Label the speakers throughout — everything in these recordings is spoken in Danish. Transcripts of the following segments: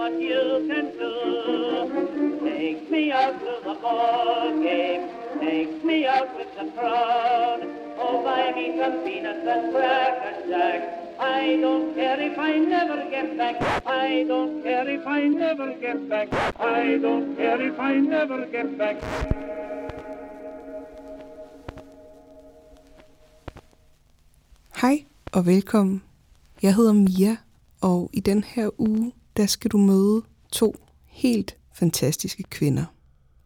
Speaker 1: what you can do. Take me out to the ball game. Take me out with the crowd. Oh, buy me some peanuts and cracker jack. I don't care if I never get back. I don't care if I never get back. I don't care if I never get back.
Speaker 2: Hej og velkommen. Jeg hedder Mia, og i den her uge, der skal du møde to helt fantastiske kvinder.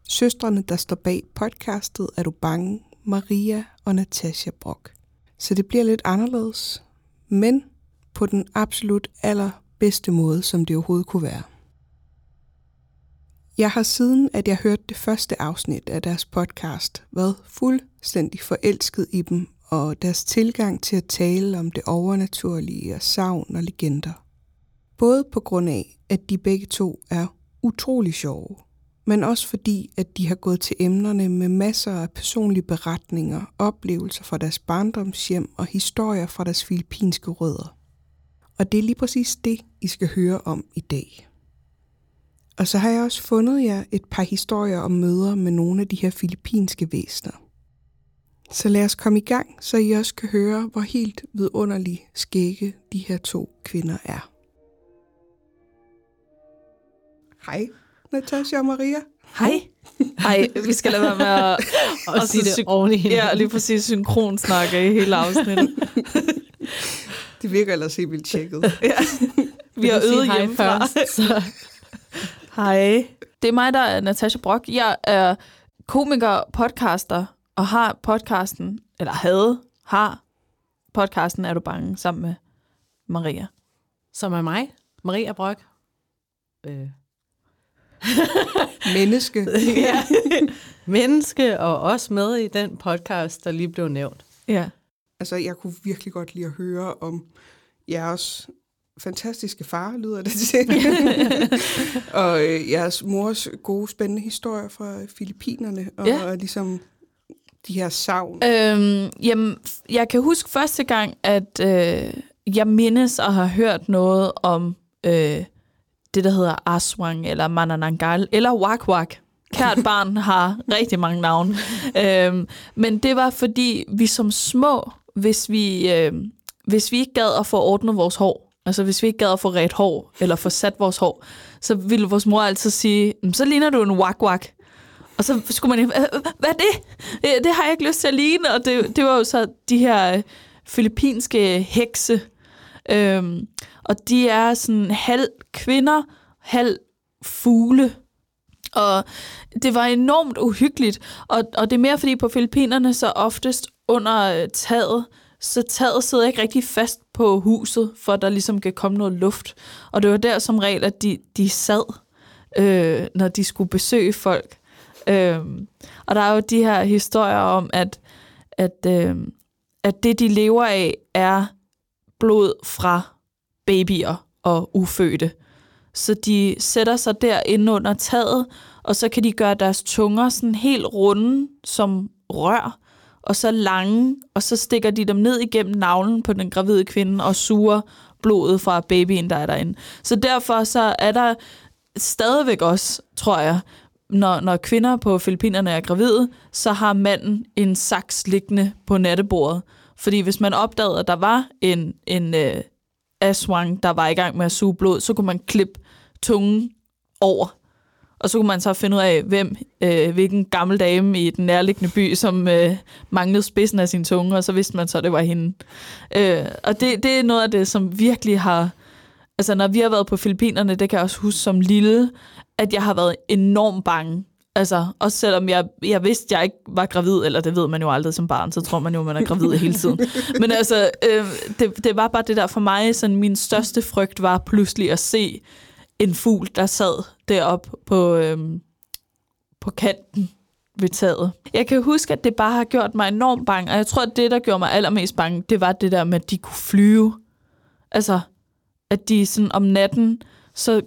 Speaker 2: Søstrene, der står bag podcastet, er du bange, Maria og Natasha Brock. Så det bliver lidt anderledes, men på den absolut allerbedste måde, som det overhovedet kunne være. Jeg har siden, at jeg hørte det første afsnit af deres podcast, været fuldstændig forelsket i dem og deres tilgang til at tale om det overnaturlige og savn og legender. Både på grund af, at de begge to er utrolig sjove, men også fordi, at de har gået til emnerne med masser af personlige beretninger, oplevelser fra deres barndomshjem og historier fra deres filippinske rødder. Og det er lige præcis det, I skal høre om i dag. Og så har jeg også fundet jer et par historier om møder med nogle af de her filippinske væsener. Så lad os komme i gang, så I også kan høre, hvor helt vidunderlige skægge de her to kvinder er. Hej, Natasha og Maria.
Speaker 3: Hej. Hej, vi skal lade være med at,
Speaker 4: Og
Speaker 3: at
Speaker 4: sige det
Speaker 3: syn-
Speaker 4: oven i hinanden.
Speaker 3: Ja, lige præcis synkronsnakke i hele afsnittet.
Speaker 2: Det virker ellers helt vildt tjekket.
Speaker 3: ja. Vi har øvet
Speaker 4: hej
Speaker 3: hjemmefra.
Speaker 4: først, så
Speaker 3: Hej. Det er mig, der er Natasha Brock. Jeg er komiker, podcaster, og har podcasten, eller havde, har podcasten Er du bange, sammen med Maria.
Speaker 4: som er mig, Maria Brock. Øh.
Speaker 2: Menneske.
Speaker 4: ja. Menneske og også med i den podcast, der lige blev nævnt.
Speaker 3: Ja.
Speaker 2: Altså, jeg kunne virkelig godt lide at høre om jeres fantastiske far, lyder det til. og øh, jeres mors gode, spændende historier fra Filippinerne, og,
Speaker 3: Ja.
Speaker 2: og ligesom de her savn.
Speaker 3: Øhm, jamen, jeg kan huske første gang, at øh, jeg mindes at have hørt noget om øh, det, der hedder Aswang, eller Mananangal, eller Wak Wak. Kært barn har rigtig mange navne. øhm, men det var, fordi vi som små, hvis vi, øh, hvis vi ikke gad at få ordnet vores hår, altså hvis vi ikke gad at få ret hår, eller få sat vores hår, så ville vores mor altid sige, "Mm, så ligner du en Wak Wak. Og så skulle man, "Øh, hvad er det? Det har jeg ikke lyst til at ligne. Og det, det var jo så de her øh, filippinske hekse. Øhm, og de er sådan halv kvinder, halv fugle. Og det var enormt uhyggeligt. Og, og det er mere fordi på Filippinerne, så oftest under øh, taget, så taget sidder ikke rigtig fast på huset, for der ligesom kan komme noget luft. Og det var der som regel, at de, de sad, øh, når de skulle besøge folk. Øh, og der er jo de her historier om, at, at, øh, at det, de lever af, er blod fra babyer og ufødte. Så de sætter sig der inde under taget, og så kan de gøre deres tunger sådan helt runde som rør, og så lange, og så stikker de dem ned igennem navlen på den gravide kvinde og suger blodet fra babyen, der er derinde. Så derfor så er der stadigvæk også, tror jeg, når, når kvinder på Filippinerne er gravide, så har manden en saks liggende på nattebordet. Fordi hvis man opdagede, at der var en, en øh, aswang, der var i gang med at suge blod, så kunne man klippe tungen over. Og så kunne man så finde ud af, hvem, øh, hvilken gammel dame i den nærliggende by, som øh, manglede spidsen af sin tunge, og så vidste man så, at det var hende. Øh, og det, det er noget af det, som virkelig har... Altså, når vi har været på Filippinerne, det kan jeg også huske som lille, at jeg har været enormt bange. Altså, også selvom jeg, jeg vidste, at jeg ikke var gravid, eller det ved man jo aldrig som barn, så tror man jo, at man er gravid hele tiden. Men altså, øh, det, det var bare det der for mig, sådan min største frygt var pludselig at se en fugl, der sad deroppe på, øh, på kanten ved taget. Jeg kan huske, at det bare har gjort mig enormt bange, og jeg tror, at det, der gjorde mig allermest bange, det var det der med, at de kunne flyve. Altså, at de sådan om natten, så,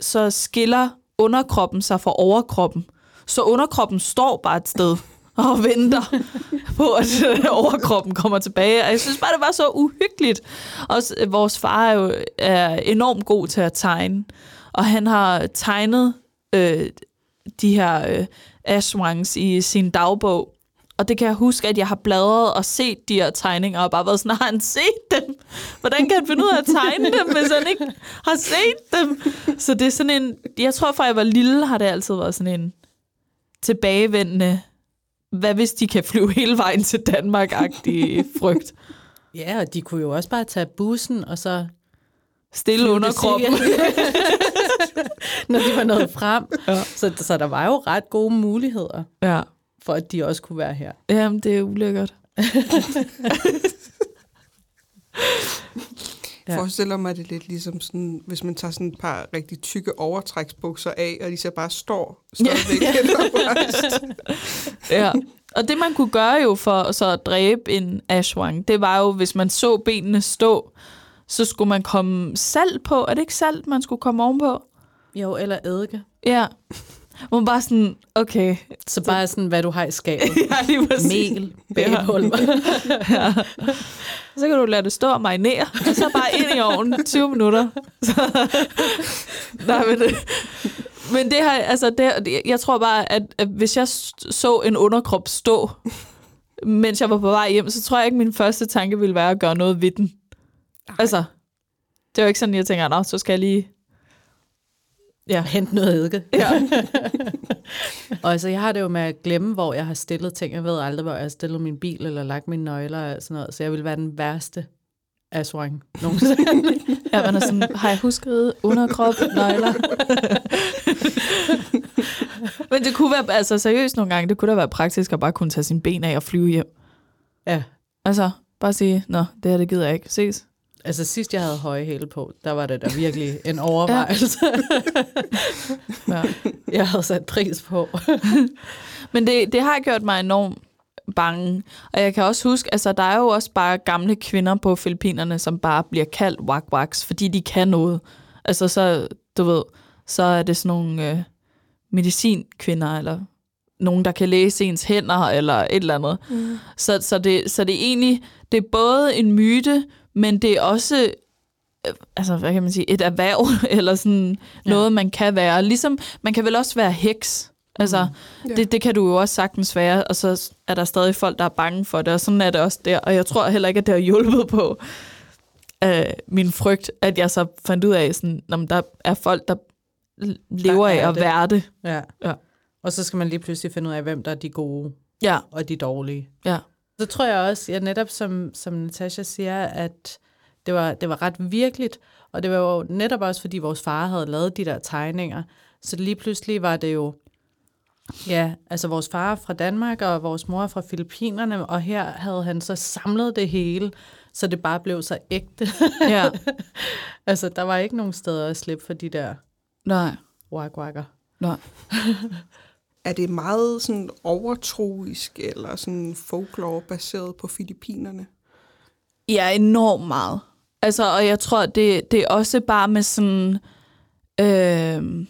Speaker 3: så skiller underkroppen sig fra overkroppen. Så underkroppen står bare et sted og venter på, at øh, overkroppen kommer tilbage. Og jeg synes bare, det var så uhyggeligt. Også øh, vores far er jo er enormt god til at tegne og han har tegnet øh, de her øh, Ashwangs i sin dagbog. Og det kan jeg huske, at jeg har bladret og set de her tegninger, og bare været sådan, har han set dem? Hvordan kan han finde ud af at tegne dem, hvis han ikke har set dem? Så det er sådan en, jeg tror fra jeg var lille, har det altid været sådan en tilbagevendende, hvad hvis de kan flyve hele vejen til Danmark-agtig frygt.
Speaker 4: Ja, og de kunne jo også bare tage bussen, og så
Speaker 3: Stille under kroppen.
Speaker 4: når de var nået frem. Ja. Så, så der var jo ret gode muligheder
Speaker 3: Ja.
Speaker 4: for, at de også kunne være her.
Speaker 3: Jamen, det er ulækkert.
Speaker 4: Ja.
Speaker 2: Ja. Forestiller mig det lidt ligesom sådan, hvis man tager sådan et par rigtig tykke overtræksbukser af, og de så bare står stadigvæk yeah.
Speaker 3: Ja. Og det, man kunne gøre jo for så at dræbe en ashwang, det var jo, hvis man så benene stå, så skulle man komme salt på. Er det ikke salt, man skulle komme ovenpå?
Speaker 4: Jo, eller eddike.
Speaker 3: Ja. Hvor man bare sådan, okay.
Speaker 4: Så bare sådan, hvad du har i skabet.
Speaker 3: Ja, lige præcis.
Speaker 4: Mel, bagepulver.
Speaker 3: Ja. Så kan du lade det stå og marinere, og så bare ind i ovnen 20 minutter. Nej, men, det, men det her, altså det, jeg tror bare, at, at hvis jeg så en underkrop stå, mens jeg var på vej hjem, så tror jeg ikke, min første tanke ville være at gøre noget ved den. Altså, det er jo ikke sådan, jeg tænker, nå, så skal jeg lige... Ja.
Speaker 4: Hente noget eddike.
Speaker 3: Ja.
Speaker 4: Og altså, jeg har det jo med at glemme, hvor jeg har stillet ting. Jeg ved aldrig, hvor jeg har stillet min bil, eller lagt mine nøgler og sådan noget. Så jeg vil være den værste aswang nogensinde.
Speaker 3: ja, man er sådan, har jeg husket underkrop, nøgler? Men det kunne være, altså seriøst nogle gange, det kunne da være praktisk at bare kunne tage sine ben af og flyve hjem.
Speaker 4: ja.
Speaker 3: Altså, bare sige, nå, det her, det gider jeg ikke. Ses.
Speaker 4: Altså sidst jeg havde høje hæle på, der var det da virkelig en overvejelse.
Speaker 3: Ja.
Speaker 4: jeg havde sat pris på.
Speaker 3: Men det, det har gjort mig enormt bange. Og jeg kan også huske, altså der er jo også bare gamle kvinder på Filippinerne, som bare bliver kaldt wak fordi de kan noget. Altså så, du ved, så er det sådan nogle øh, medicinkvinder, eller nogen, der kan læse ens hænder, eller et eller andet. Mm. Så, så, det, så det er egentlig, det er både en myte, men det er også øh, altså, hvad kan man sige, et erhverv, eller sådan
Speaker 4: Ja.
Speaker 3: noget, man kan være. Ligesom, man kan vel også være heks. Altså, mm.
Speaker 2: Ja.
Speaker 3: det, det kan du jo også sagtens være, og så er der stadig folk, der er bange for det, og sådan er det også der. Og jeg tror heller ikke, at det har hjulpet på øh, min frygt, at jeg så fandt ud af, sådan, om der er folk, der lever
Speaker 4: Der er
Speaker 3: af at
Speaker 4: det.
Speaker 3: være det.
Speaker 4: Ja.
Speaker 3: Ja.
Speaker 4: Og så skal man lige pludselig finde ud af, hvem der er de gode
Speaker 3: Ja,
Speaker 4: og de dårlige.
Speaker 3: ja.
Speaker 4: Så tror jeg også, ja, netop som, som Natasha siger, at det var, det var ret virkeligt, og det var jo netop også, fordi vores far havde lavet de der tegninger, så lige pludselig var det jo, ja, altså vores far fra Danmark, og vores mor fra Filippinerne, og her havde han så samlet det hele, så det bare blev så ægte.
Speaker 3: ja.
Speaker 4: altså, der var ikke nogen steder at slippe for de der
Speaker 3: Nej,
Speaker 4: wak
Speaker 3: nej.
Speaker 2: Er det meget sådan overtroisk eller sådan folklore baseret på Filippinerne?
Speaker 3: Ja, enormt meget. Altså, og jeg tror, det, det er også bare med sådan... Øh,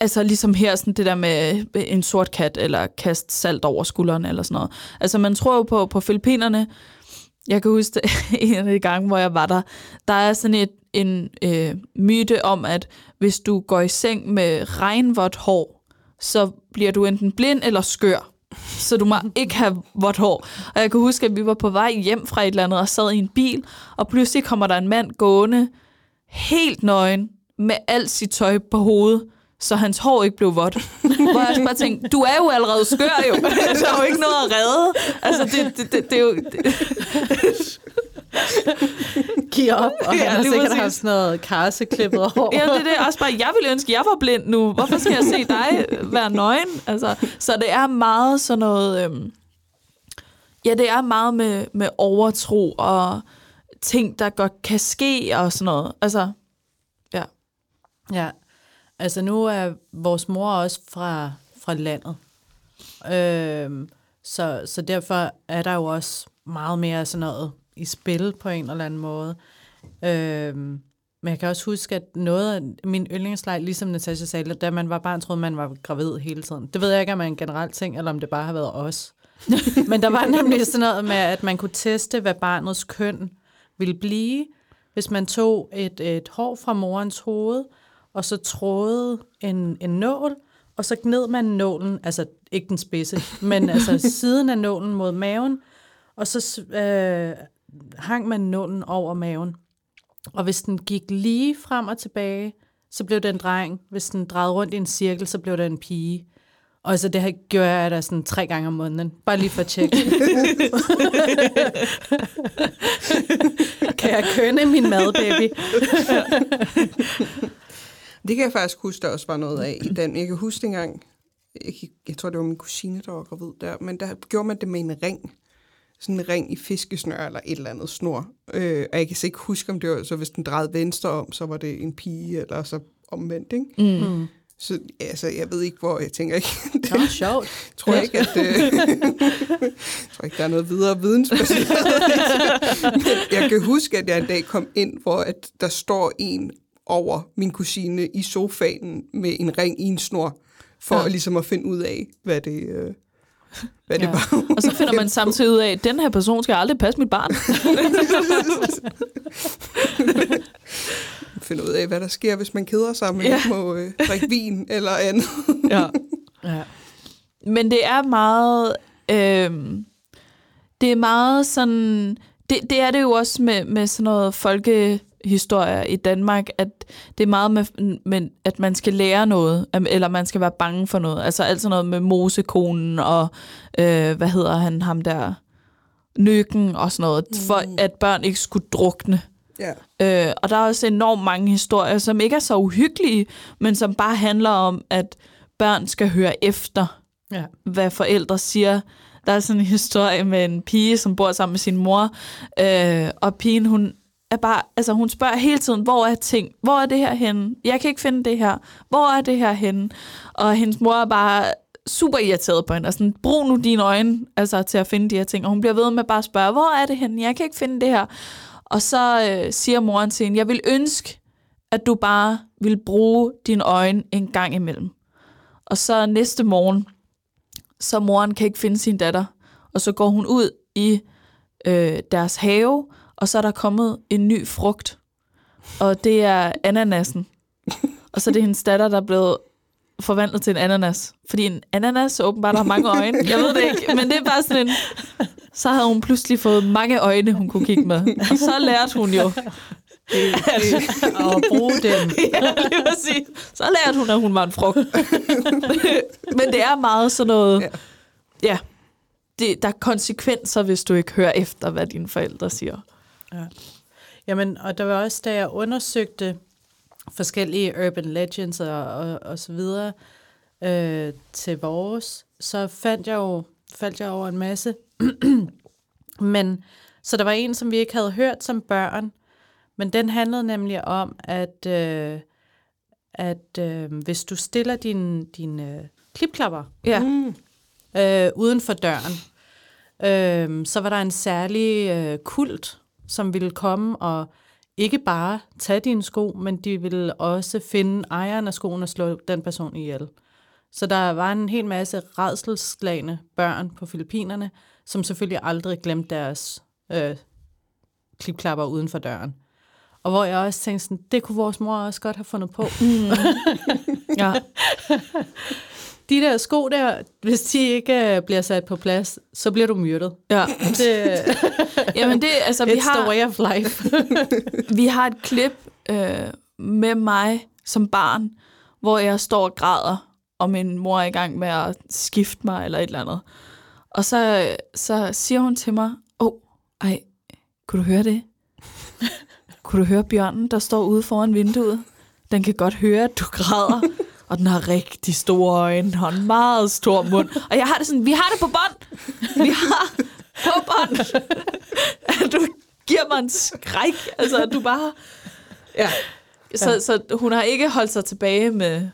Speaker 3: altså ligesom her, sådan det der med en sort kat, eller kaste salt over skulderen, eller sådan noget. Altså man tror jo på, på Filippinerne, jeg kan huske en af de gange, hvor jeg var der, der er sådan et, en øh, myte om, at hvis du går i seng med regnvådt hår, så bliver du enten blind eller skør. Så du må ikke have vådt hår. Og jeg kan huske, at vi var på vej hjem fra et eller andet og sad i en bil, og pludselig kommer der en mand gående helt nøgen med alt sit tøj på hovedet, så hans hår ikke blev vådt. Hvor jeg bare tænkte, du er jo allerede skør jo. Der er jo ikke noget at redde. Altså, det, det, det, det er jo... Det,
Speaker 4: Giv op, og
Speaker 3: Ja,
Speaker 4: han har sikkert haft sådan noget karseklippet hår.
Speaker 3: ja, det er det også bare, jeg ville ønske, at jeg var blind nu. Hvorfor skal jeg se dig være nøgen? Altså, så det er meget sådan noget... Øhm, ja, det er meget med, med overtro og ting, der godt kan ske og sådan noget. Altså, ja.
Speaker 4: Ja, altså nu er vores mor også fra, fra landet. Øhm, så, så derfor er der jo også meget mere sådan noget i spil på en eller anden måde. Øhm, men jeg kan også huske, at noget af min yndlingsleg, ligesom Natasha sagde, da man var barn, troede man var gravid hele tiden. Det ved jeg ikke, om er en generel ting, eller om det bare har været os. Men der var nemlig sådan noget med, at man kunne teste, hvad barnets køn ville blive, hvis man tog et, et hår fra morens hoved, og så trådede en, en nål, og så gned man nålen, altså ikke den spidse, men altså siden af nålen mod maven, og så øh, hang man nålen over maven. Og hvis den gik lige frem og tilbage, så blev det en dreng. Hvis den drejede rundt i en cirkel, så blev det en pige. Og så det her gjorde jeg da sådan tre gange om måneden. Bare lige for at tjekke. kan jeg kønne min mad, baby?
Speaker 2: Det kan jeg faktisk huske, der også var noget af i den. Jeg kan huske engang, jeg, jeg tror, det var min kusine, der var gravid der, men der gjorde man det med en ring. Sådan en ring i fiskesnør eller et eller andet snor. Øh, og jeg kan ikke huske, om det var, så hvis den drejede venstre om, så var det en pige, eller så omvendt, ikke? Mm. Så altså, jeg ved ikke, hvor jeg tænker ikke.
Speaker 4: Det er sjovt.
Speaker 2: tror jeg ikke, at øh, jeg tror ikke, der er noget videre vidensbaseret. Men jeg kan huske, at jeg en dag kom ind, hvor at der står en over min kusine i sofaen med en ring i en snor, for ja. ligesom at finde ud af, hvad det, øh, hvad ja. det var.
Speaker 3: Og så finder man samtidig ud af, at den her person skal aldrig passe mit barn.
Speaker 2: finde ud af, hvad der sker, hvis man keder sig, men ja. ikke må øh, drikke vin eller andet.
Speaker 3: ja. ja. Men det er meget... Øh, det er meget sådan... Det, det er det jo også med, med sådan noget folkehistorie i Danmark, at det er meget med, med, at man skal lære noget, eller man skal være bange for noget. Altså alt sådan noget med mosekonen og, øh, hvad hedder han, ham der, nøkken og sådan noget, mm. for at børn ikke skulle drukne. Yeah. Øh, og der er også enormt mange historier, som ikke er så uhyggelige, men som bare handler om, at børn skal høre efter, yeah. hvad forældre siger. Der er sådan en historie med en pige, som bor sammen med sin mor, øh, og pigen, hun er bare, altså hun spørger hele tiden, hvor er ting? Hvor er det her henne? Jeg kan ikke finde det her. Hvor er det her henne? Og hendes mor er bare super irriteret på hende, og sådan, brug nu dine øjne altså, til at finde de her ting. Og hun bliver ved med bare at spørge, hvor er det henne? Jeg kan ikke finde det her. Og så øh, siger moren til hende, jeg vil ønske, at du bare vil bruge dine øjne en gang imellem. Og så næste morgen, så moren kan ikke finde sin datter, og så går hun ud i øh, deres have, og så er der kommet en ny frugt, og det er ananasen. og så er det hendes datter, der er blevet forvandlet til en ananas. Fordi en ananas åbenbart har mange øjne. Jeg ved det ikke, men det er bare sådan en... Så havde hun pludselig fået mange øjne, hun kunne kigge med. Og så lærte hun jo
Speaker 4: at bruge dem.
Speaker 3: ja, det vil sige. Så lærte hun, at hun var en frugt. men det er meget sådan noget... Ja. ja det, der er konsekvenser, hvis du ikke hører efter, hvad dine forældre siger.
Speaker 4: Ja. Jamen, og der var også, da jeg undersøgte forskellige urban legends og, og, og så videre øh, til vores, så fandt jeg jo faldt jeg over en masse. men så der var en, som vi ikke havde hørt som børn, men den handlede nemlig om, at, øh, at øh, hvis du stiller dine din, øh, klipklapper ja. øh, uden for døren, øh, så var der en særlig øh, kult, som ville komme og ikke bare tage dine sko, men de ville også finde ejeren af skoen og slå den person ihjel. Så der var en hel masse redselslagende børn på Filippinerne, som selvfølgelig aldrig glemte deres øh, klipklapper uden for døren. Og hvor jeg også tænkte sådan, det kunne vores mor også godt have fundet på. Mm. ja. De der sko der, hvis de ikke uh, bliver sat på plads, så bliver du myrdet. Ja. Det,
Speaker 3: Jamen det, altså, vi
Speaker 4: It's
Speaker 3: har,
Speaker 4: the way of life.
Speaker 3: vi har et klip øh, med mig som barn, hvor jeg står og græder, og min mor er i gang med at skifte mig eller et eller andet. Og så, så siger hun til mig, åh, oh, ej, kunne du høre det? kunne du høre bjørnen, der står ude foran vinduet? Den kan godt høre, at du græder. Og den har rigtig store øjne og en meget stor mund. Og jeg har det sådan, vi har det på bånd. Vi har på bånd. At du giver mig en skræk. Altså, du bare... Ja. Så, ja. så hun har ikke holdt sig tilbage med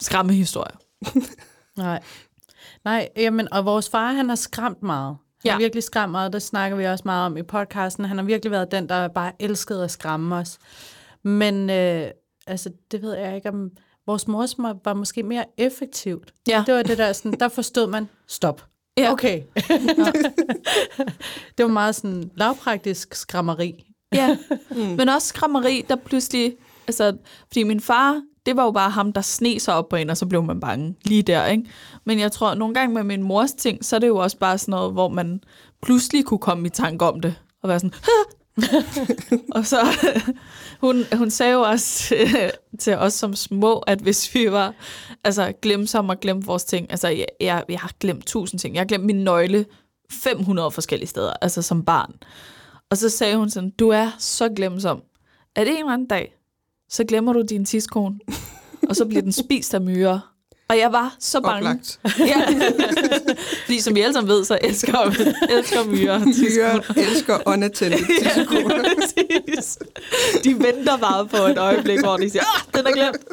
Speaker 3: skræmmehistorier.
Speaker 4: Nej. Nej, jamen, og vores far, han har skræmt meget. Han ja. har virkelig skræmt meget, det snakker vi også meget om i podcasten. Han har virkelig været den, der bare elskede at skræmme os. Men øh, altså, det ved jeg ikke, om vores mors var måske mere effektivt. Ja. Det var det der, sådan, der forstod man, stop. Ja. Okay. det var meget sådan lavpraktisk skræmmeri.
Speaker 3: ja, mm. men også skræmmeri, der pludselig Altså, fordi min far, det var jo bare ham, der sne sig op på en, og så blev man bange lige der, ikke? Men jeg tror, nogle gange med min mors ting, så er det jo også bare sådan noget, hvor man pludselig kunne komme i tanke om det, og være sådan, og så, hun, hun sagde jo også til, til os som små, at hvis vi var altså, glemsomme og glemte vores ting, altså jeg, jeg, jeg har glemt tusind ting, jeg har glemt min nøgle 500 forskellige steder, altså som barn. Og så sagde hun sådan, du er så glemsom, at en eller anden dag, så glemmer du din tidskone, og så bliver den spist af myrer. Og jeg var så bange.
Speaker 2: Oplagt.
Speaker 3: Ja. Fordi som vi alle sammen ved, så elsker, elsker myrer.
Speaker 2: Myrer elsker unattended tidskoner.
Speaker 3: Ja, præcis. De venter bare på et øjeblik, hvor de siger, ah, den er glemt.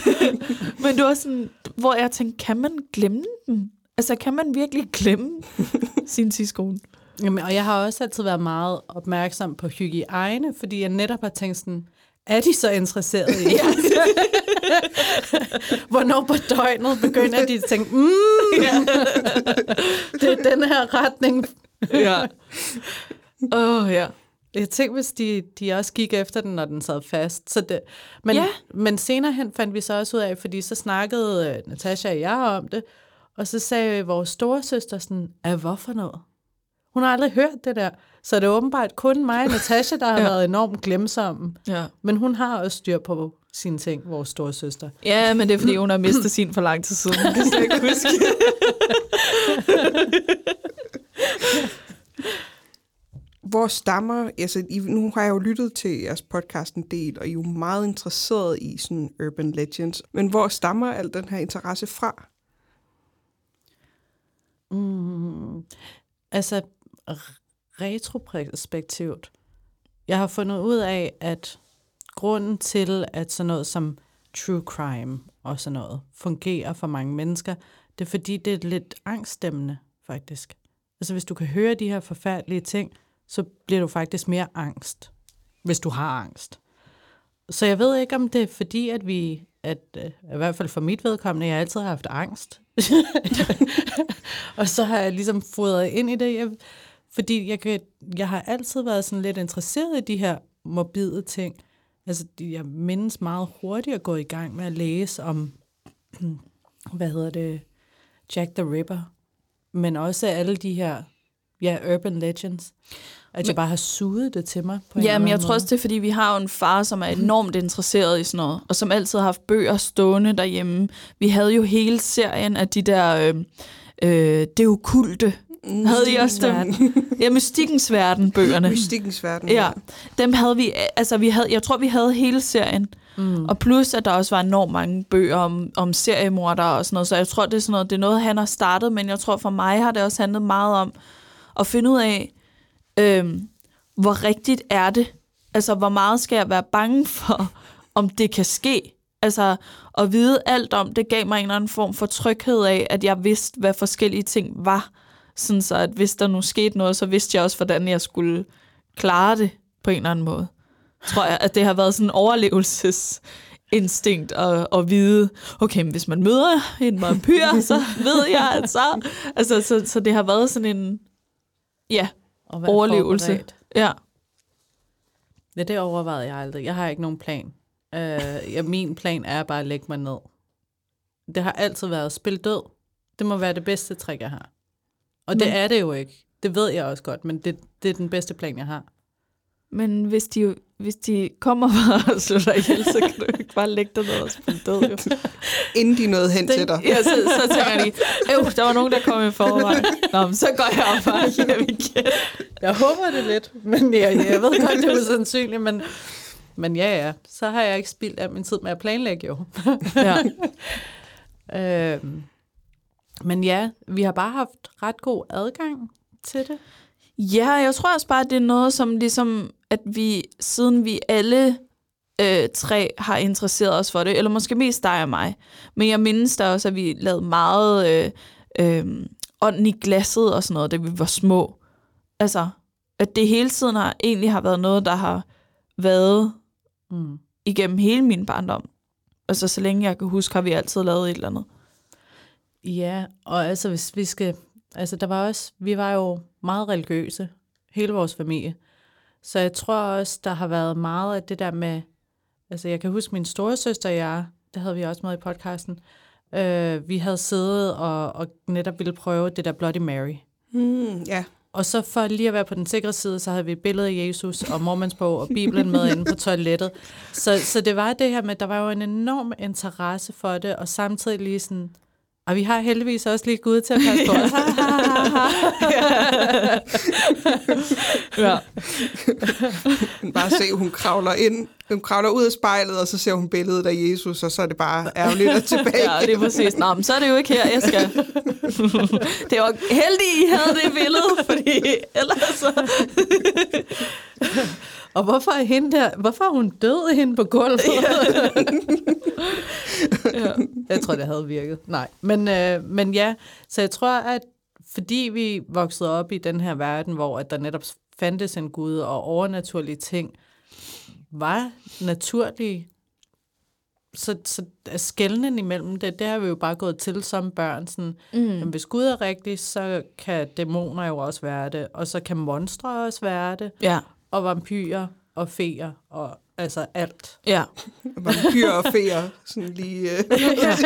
Speaker 3: Men det var sådan, hvor jeg tænkte, kan man glemme den? Altså, kan man virkelig glemme sin tidskone?
Speaker 4: Jamen, og jeg har også altid været meget opmærksom på hygiejne, fordi jeg netop har tænkt sådan, er de så interesserede i? Hvornår på døgnet begynder de at tænke, mm, det er den her retning.
Speaker 3: Ja. Åh, oh, ja.
Speaker 4: Jeg tænkte, hvis de, de også gik efter den, når den sad fast. Så det, men,
Speaker 3: Ja.
Speaker 4: men senere hen fandt vi så også ud af, fordi så snakkede øh, Natasha og jeg om det, og så sagde vores storesøster sådan, af hvorfor noget? Hun har aldrig hørt det der. Så det er åbenbart kun mig og Natasha, der har
Speaker 3: Ja.
Speaker 4: været enormt glemsomme.
Speaker 3: ja.
Speaker 4: Men hun har også styr på sine ting, vores storesøster.
Speaker 3: Ja, men det er, fordi hun har mistet sin for lang tid siden. Det kan jeg ikke huske.
Speaker 2: Hvor stammer, altså I, nu har jeg jo lyttet til jeres podcast en del, og I er jo meget interesseret i sådan urban legends, men hvor stammer al den her interesse fra?
Speaker 4: Mm, altså, retroperspektivt. Jeg har fundet ud af, at grunden til, at sådan noget som true crime og sådan noget fungerer for mange mennesker, det er fordi, det er lidt angststemmende, faktisk. Altså, hvis du kan høre de her forfærdelige ting, så bliver du faktisk mere angst, hvis du har angst. Så jeg ved ikke, om det er fordi, at vi, at, at i hvert fald for mit vedkommende, jeg altid har haft angst. og så har jeg ligesom fodret ind i det, jeg, fordi jeg, kan, jeg har altid været sådan lidt interesseret i de her morbide ting. Altså, jeg mindes meget hurtigt at gå i gang med at læse om, hvad hedder det, Jack the Ripper, men også alle de her, ja, urban legends. At jeg bare har suget det til mig på
Speaker 3: Ja, men jeg tror også, det er, fordi vi har jo en far, som er enormt interesseret i sådan noget, og som altid har haft bøger stående derhjemme. Vi havde jo hele serien af de der, øh, øh, det okulte. Havde I også dem? Ja, Mystikkens Verden, bøgerne.
Speaker 2: Mystikkens verden.
Speaker 3: Ja, dem havde vi, altså vi havde, jeg tror, vi havde hele serien. Mm. Og plus, at der også var enormt mange bøger om, om seriemordere og sådan noget, så jeg tror, det er sådan noget, det er noget, han har startet, men jeg tror for mig har det også handlet meget om at finde ud af, øhm, hvor rigtigt er det? Altså, hvor meget skal jeg være bange for, om det kan ske? Altså, at vide alt om det gav mig en eller anden form for tryghed af, at jeg vidste, hvad forskellige ting var. Sådan så, at hvis der nu skete noget, så vidste jeg også, hvordan jeg skulle klare det på en eller anden måde. Tror jeg, at det har været sådan en overlevelsesinstinkt at, at vide, okay, men hvis man møder en vampyr, så ved jeg, at så... Altså, så, så det har været sådan en, ja,
Speaker 4: Og
Speaker 3: overlevelse.
Speaker 4: forberedt.
Speaker 3: Ja.
Speaker 4: Ja, det overvejede jeg aldrig. Jeg har ikke nogen plan. Uh, ja, min plan er bare at lægge mig ned. Det har altid været at spille død. Det må være det bedste trick, jeg har. Og det
Speaker 3: Men-
Speaker 4: er det jo ikke. Det ved jeg også godt, men det, det er den bedste plan, jeg har.
Speaker 3: Men hvis de, hvis de kommer og slår dig ihjel, så kan du ikke bare lægge dig ned og spille død. Jo.
Speaker 2: Inden de nåede hen til dig.
Speaker 3: Ja, så, så tænker de, øv, der var nogen, der kom i forvejen. Nå, men så går jeg op bare hjem igen.
Speaker 4: Jeg håber det lidt, men jeg, jeg ved godt, det er usandsynligt, men, men ja, ja, så har jeg ikke spildt af min tid med at planlægge jo.
Speaker 3: Ja.
Speaker 4: Øhm, men ja, vi har bare haft ret god adgang til det.
Speaker 3: ja, jeg tror også bare, at det er noget, som ligesom, at vi, siden vi alle øh, tre har interesseret os for det, eller måske mest dig og mig, men jeg mindes da også, at vi lavede meget øh, øh, ånden i glasset og sådan noget, da vi var små. Altså, at det hele tiden har, egentlig har været noget, der har været
Speaker 4: Mm.
Speaker 3: igennem hele min barndom. Altså, så længe jeg kan huske, har vi altid lavet et eller andet.
Speaker 4: Ja, og altså hvis vi skal, altså der var også, vi var jo meget religiøse, hele vores familie. Så jeg tror også, der har været meget af det der med, Altså, jeg kan huske min store søster og jeg, det havde vi også med i podcasten, øh, vi havde siddet og, og netop ville prøve det der Bloody Mary.
Speaker 2: Mm, ja.
Speaker 4: Og så for lige at være på den sikre side, så havde vi et billede af Jesus og mormandsbog og Bibelen med inde på toilettet. Så, så det var det her med, der var jo en enorm interesse for det, og samtidig lige sådan, og vi har heldigvis også lige Gud til at passe på os.
Speaker 3: Ja.
Speaker 2: Men bare se, hun kravler ind, hun kravler ud af spejlet, og så ser hun billedet af Jesus, og så er det bare ærgerligt at tilbage.
Speaker 3: ja, det er præcis. Nå, men så er det jo ikke her, jeg skal. det var heldigt, I havde det billede, fordi ellers så...
Speaker 4: og hvorfor er, hende der, hvorfor er hun død hende på gulvet?
Speaker 3: Ja.
Speaker 4: Jeg tror, det havde virket. Nej, men, øh, men ja, så jeg tror, at fordi vi voksede op i den her verden, hvor at der netop fandtes en Gud og overnaturlige ting, var naturlige. Så, så skældnen imellem det, det har vi jo bare gået til som børn. Sådan, mm. jamen, hvis Gud er rigtig, så kan dæmoner jo også være det, og så kan monstre også være det,
Speaker 3: Ja.
Speaker 4: Og vampyrer og feer, og altså alt.
Speaker 3: Ja.
Speaker 2: Vampyrer og feer, sådan lige... Øh.
Speaker 4: ja,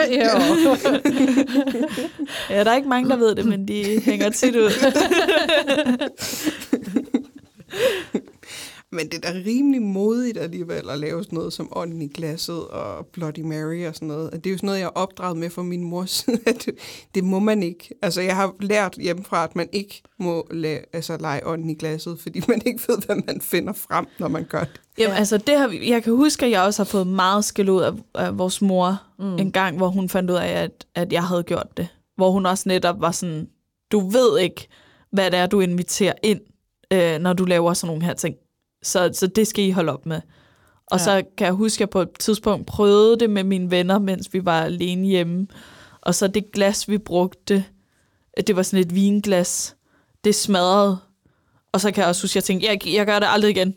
Speaker 3: ja, der er ikke mange, der ved det, men de hænger tit ud.
Speaker 2: Men det er da rimelig modigt alligevel at lave sådan noget som ånden i glasset og Bloody Mary og sådan noget. Det er jo sådan noget, jeg er opdraget med fra min mors side, at det, det må man ikke. Altså, jeg har lært hjemmefra, at man ikke må lage, altså, lege ånden i glasset, fordi man ikke ved, hvad man finder frem, når man gør det.
Speaker 3: Jamen, altså, det har vi, jeg kan huske, at jeg også har fået meget skæld ud af, af vores mor mm. en gang, hvor hun fandt ud af, at, at jeg havde gjort det. Hvor hun også netop var sådan, du ved ikke, hvad det er, du inviterer ind, øh, når du laver sådan nogle her ting. Så, så det skal I holde op med. Og ja. så kan jeg huske, at jeg på et tidspunkt prøvede det med mine venner, mens vi var alene hjemme. Og så det glas, vi brugte, det var sådan et vinglas. Det smadrede. Og så kan jeg også huske, at jeg tænkte, jeg, jeg gør det aldrig igen.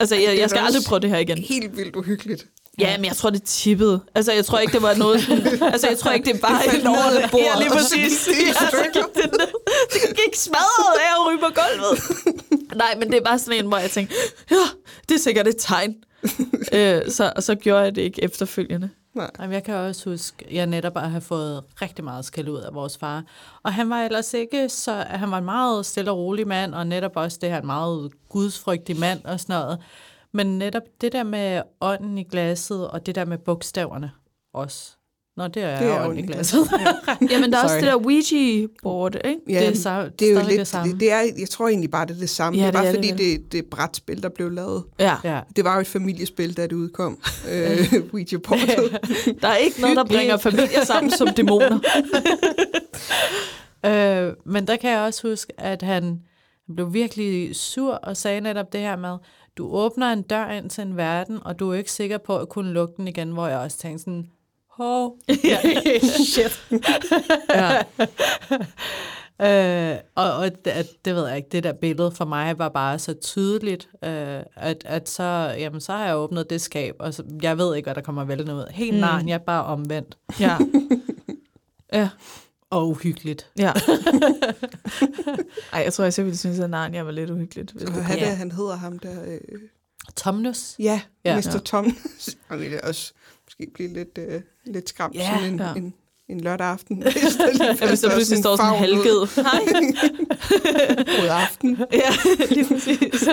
Speaker 3: Altså, jeg, jeg skal aldrig prøve det her igen.
Speaker 2: Helt vildt uhyggeligt.
Speaker 3: Ja, men jeg tror, det tippede. Altså, jeg tror ikke, det var noget. Altså, jeg tror ikke, det bare...
Speaker 2: Det faldt ned af bordet,
Speaker 3: Ja, lige
Speaker 2: og så
Speaker 3: præcis. Ja, så gik det ned. Det gik smadret af at ryge på gulvet. Nej, men det er bare sådan en, hvor jeg tænkte, ja, det er sikkert et tegn. øh, så, og så gjorde jeg det ikke efterfølgende.
Speaker 2: Nej.
Speaker 4: Jamen, jeg kan også huske, at jeg netop har fået rigtig meget skæld ud af vores far. Og han var ellers ikke så... Han var en meget stille og rolig mand, og netop også det her en meget gudsfrygtig mand og sådan noget. Men netop det der med ånden i glasset, og det der med bogstaverne også. Nå, det er,
Speaker 2: Det er
Speaker 4: ånden
Speaker 2: ånden
Speaker 4: i glasset.
Speaker 3: Jamen, der er også
Speaker 2: Sorry.
Speaker 3: det der Ouija-board, ikke?
Speaker 2: Ja,
Speaker 4: Det er så-
Speaker 2: det er jo lidt,
Speaker 4: det samme.
Speaker 2: Det, det er, jeg tror egentlig bare, det er det samme.
Speaker 3: Ja,
Speaker 2: det er
Speaker 3: det
Speaker 2: bare
Speaker 3: er
Speaker 2: fordi,
Speaker 3: det
Speaker 2: det, det, det er et brætspil, der blev lavet.
Speaker 3: Ja.
Speaker 4: ja.
Speaker 2: Det var jo et familiespil, da det udkom. øh, Ouija Portal.
Speaker 3: Der er ikke noget, der bringer familier sammen som dæmoner.
Speaker 4: Øh, men der kan jeg også huske, at han blev virkelig sur og sagde netop det her med, du åbner en dør ind til en verden, og du er ikke sikker på at kunne lukke den igen, hvor jeg også tænkte sådan, hov, ja. shit.
Speaker 3: Ja.
Speaker 4: Øh, og og det, det ved jeg ikke, det der billede for mig var bare så tydeligt, øh, at, at så, jamen, så har jeg åbnet det skab, og så, jeg ved ikke, hvad der kommer væltende ud. Helt mm. narn, jeg er bare omvendt.
Speaker 3: Ja. Ja.
Speaker 4: Og uhyggeligt.
Speaker 3: Ja. Ej, jeg tror, jeg selv ville synes, at Narnia var lidt uhyggeligt. hvis
Speaker 2: Og
Speaker 3: det-
Speaker 2: han,
Speaker 4: Ja.
Speaker 2: han hedder ham der... Øh,
Speaker 4: Tomnus.
Speaker 2: ja,
Speaker 4: Ja.
Speaker 2: Mr.
Speaker 3: Ja.
Speaker 2: Tom. Han ville også måske blive lidt, øh, lidt skræmt
Speaker 4: Ja.
Speaker 2: sådan en,
Speaker 3: Ja.
Speaker 2: en, en lørdag aften.
Speaker 3: Ja, hvis der pludselig står sådan en halvged. Hej.
Speaker 2: God aften.
Speaker 3: Ja, lige præcis.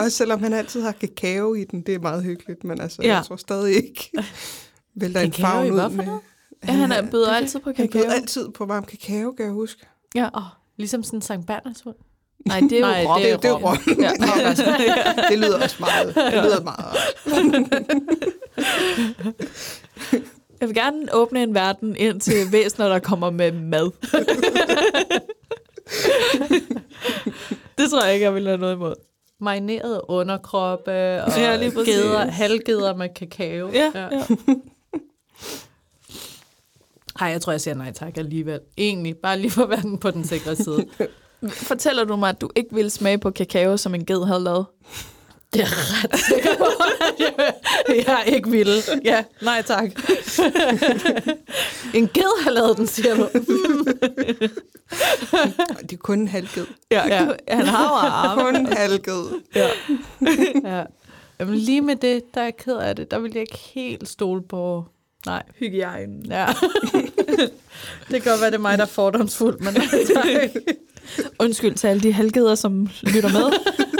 Speaker 2: Også selvom han altid har kakao i den, det er meget hyggeligt, men altså,
Speaker 3: Ja.
Speaker 2: jeg tror stadig ikke, vælter en farve ud med...
Speaker 4: noget?
Speaker 3: Ja, han er byder altid på
Speaker 2: Han
Speaker 3: kakao.
Speaker 2: bød altid på varm kakao, kan jeg huske.
Speaker 3: Ja.
Speaker 4: Oh, ligesom sådan Sankt Berners hund.
Speaker 3: Nej, det er jo
Speaker 4: Nej,
Speaker 3: rom.
Speaker 4: det er
Speaker 2: Det, er rom.
Speaker 3: Ja.
Speaker 2: det lyder også meget, det lyder meget.
Speaker 3: Jeg vil gerne åbne en verden ind til væsener, der kommer med mad. det tror jeg ikke, jeg vil have noget imod.
Speaker 4: Marineret underkroppe og
Speaker 3: Ja, lige
Speaker 4: geder, halvgeder med kakao.
Speaker 3: Ja, ja. ja.
Speaker 4: Ej, jeg tror, jeg siger nej tak alligevel. Egentlig, bare lige for at være den på den sikre side.
Speaker 3: Fortæller du mig, at du ikke ville smage på kakao, som en ged havde lavet?
Speaker 4: Det er ret sikker på, jeg ikke ville. Ja, nej tak. en ged har lavet den, siger du.
Speaker 2: Det er kun en halvged.
Speaker 3: Ja, ja. Han har jo arme.
Speaker 2: Kun en halvged.
Speaker 3: Ja.
Speaker 4: Ja. Jamen, lige med det, der er jeg ked af det. Der vil jeg ikke helt stole på... Nej.
Speaker 3: Hygiejnen.
Speaker 4: Ja. det kan godt være, det er mig, der er fordomsfuld, men
Speaker 3: Undskyld til alle de halvgeder, som lytter med.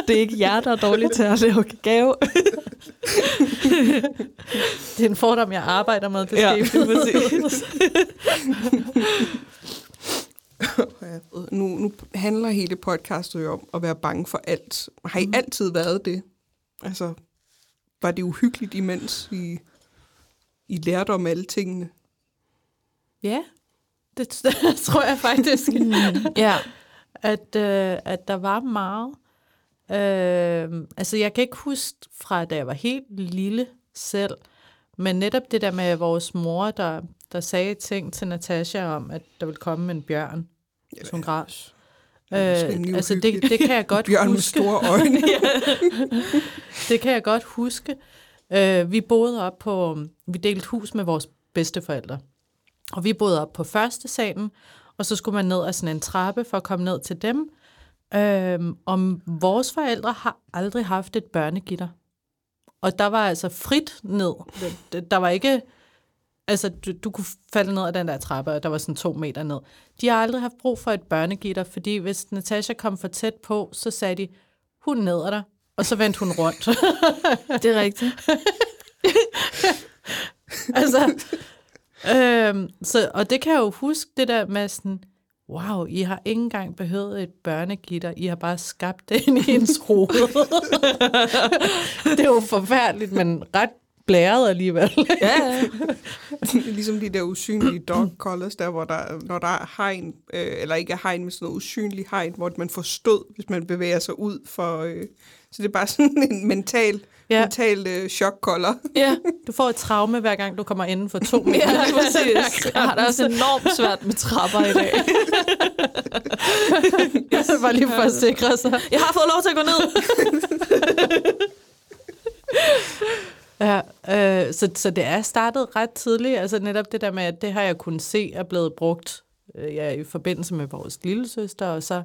Speaker 3: Det er ikke jer, der er dårlige til at lave gave.
Speaker 4: det er en fordom, jeg arbejder med. Det
Speaker 3: Ja, præcis.
Speaker 2: Nu, nu handler hele podcastet jo om at være bange for alt. Har I
Speaker 3: Mhm.
Speaker 2: altid været det? Altså, var det uhyggeligt imens I, I lærte om alle tingene?
Speaker 4: Ja, det tror jeg faktisk.
Speaker 3: ja.
Speaker 4: at, øh, at der var meget. Øh, altså, jeg kan ikke huske fra, da jeg var helt lille selv, men netop det der med vores mor, der, der sagde ting til Natasha om, at der ville komme en bjørn, hvis hun græd. Øh, altså, det, det kan jeg godt
Speaker 2: Bjørn med
Speaker 4: huske.
Speaker 2: store øjne.
Speaker 4: Det kan jeg godt huske. Øh, vi boede op på, vi delte hus med vores bedsteforældre. Og vi boede op på første salen, og så skulle man ned ad sådan en trappe for at komme ned til dem. Øhm, og vores forældre har aldrig haft et børnegitter. Og der var altså frit ned. Det- Der var ikke... Altså, du, du kunne falde ned ad den der trappe, og der var sådan to meter ned. De har aldrig haft brug for et børnegitter, fordi hvis Natasha kom for tæt på, så sagde de, hun ned dig, og så vendte hun rundt.
Speaker 3: Det er rigtigt.
Speaker 4: altså, øhm, så, og det kan jeg jo huske, det der med sådan, wow, I har ikke engang behøvet et børnegitter, I har bare skabt det ind i ens hoved. det er jo forfærdeligt, men ret blæret alligevel.
Speaker 3: Ja, ja.
Speaker 2: Det ligesom de der usynlige dog collars, der hvor der, når der er hegn, øh, eller ikke er hegn, men sådan noget usynlig hegn, hvor man får stød, hvis man bevæger sig ud for... Øh, så det er bare sådan en mental,
Speaker 4: Ja.
Speaker 2: mental øh, chokkolder.
Speaker 3: ja.
Speaker 4: Du får et traume, hver gang du kommer inden for to meter.
Speaker 3: Ja, præcis. Jeg har det også enormt svært med trapper i dag.
Speaker 4: yes. Bare lige for at sikre sig.
Speaker 3: Jeg har fået lov til at gå ned.
Speaker 4: Ja, øh, så, så det er startet ret tidligt. Altså netop det der med, at det har jeg kunnet se er blevet brugt øh, ja, i forbindelse med vores lille søster, og så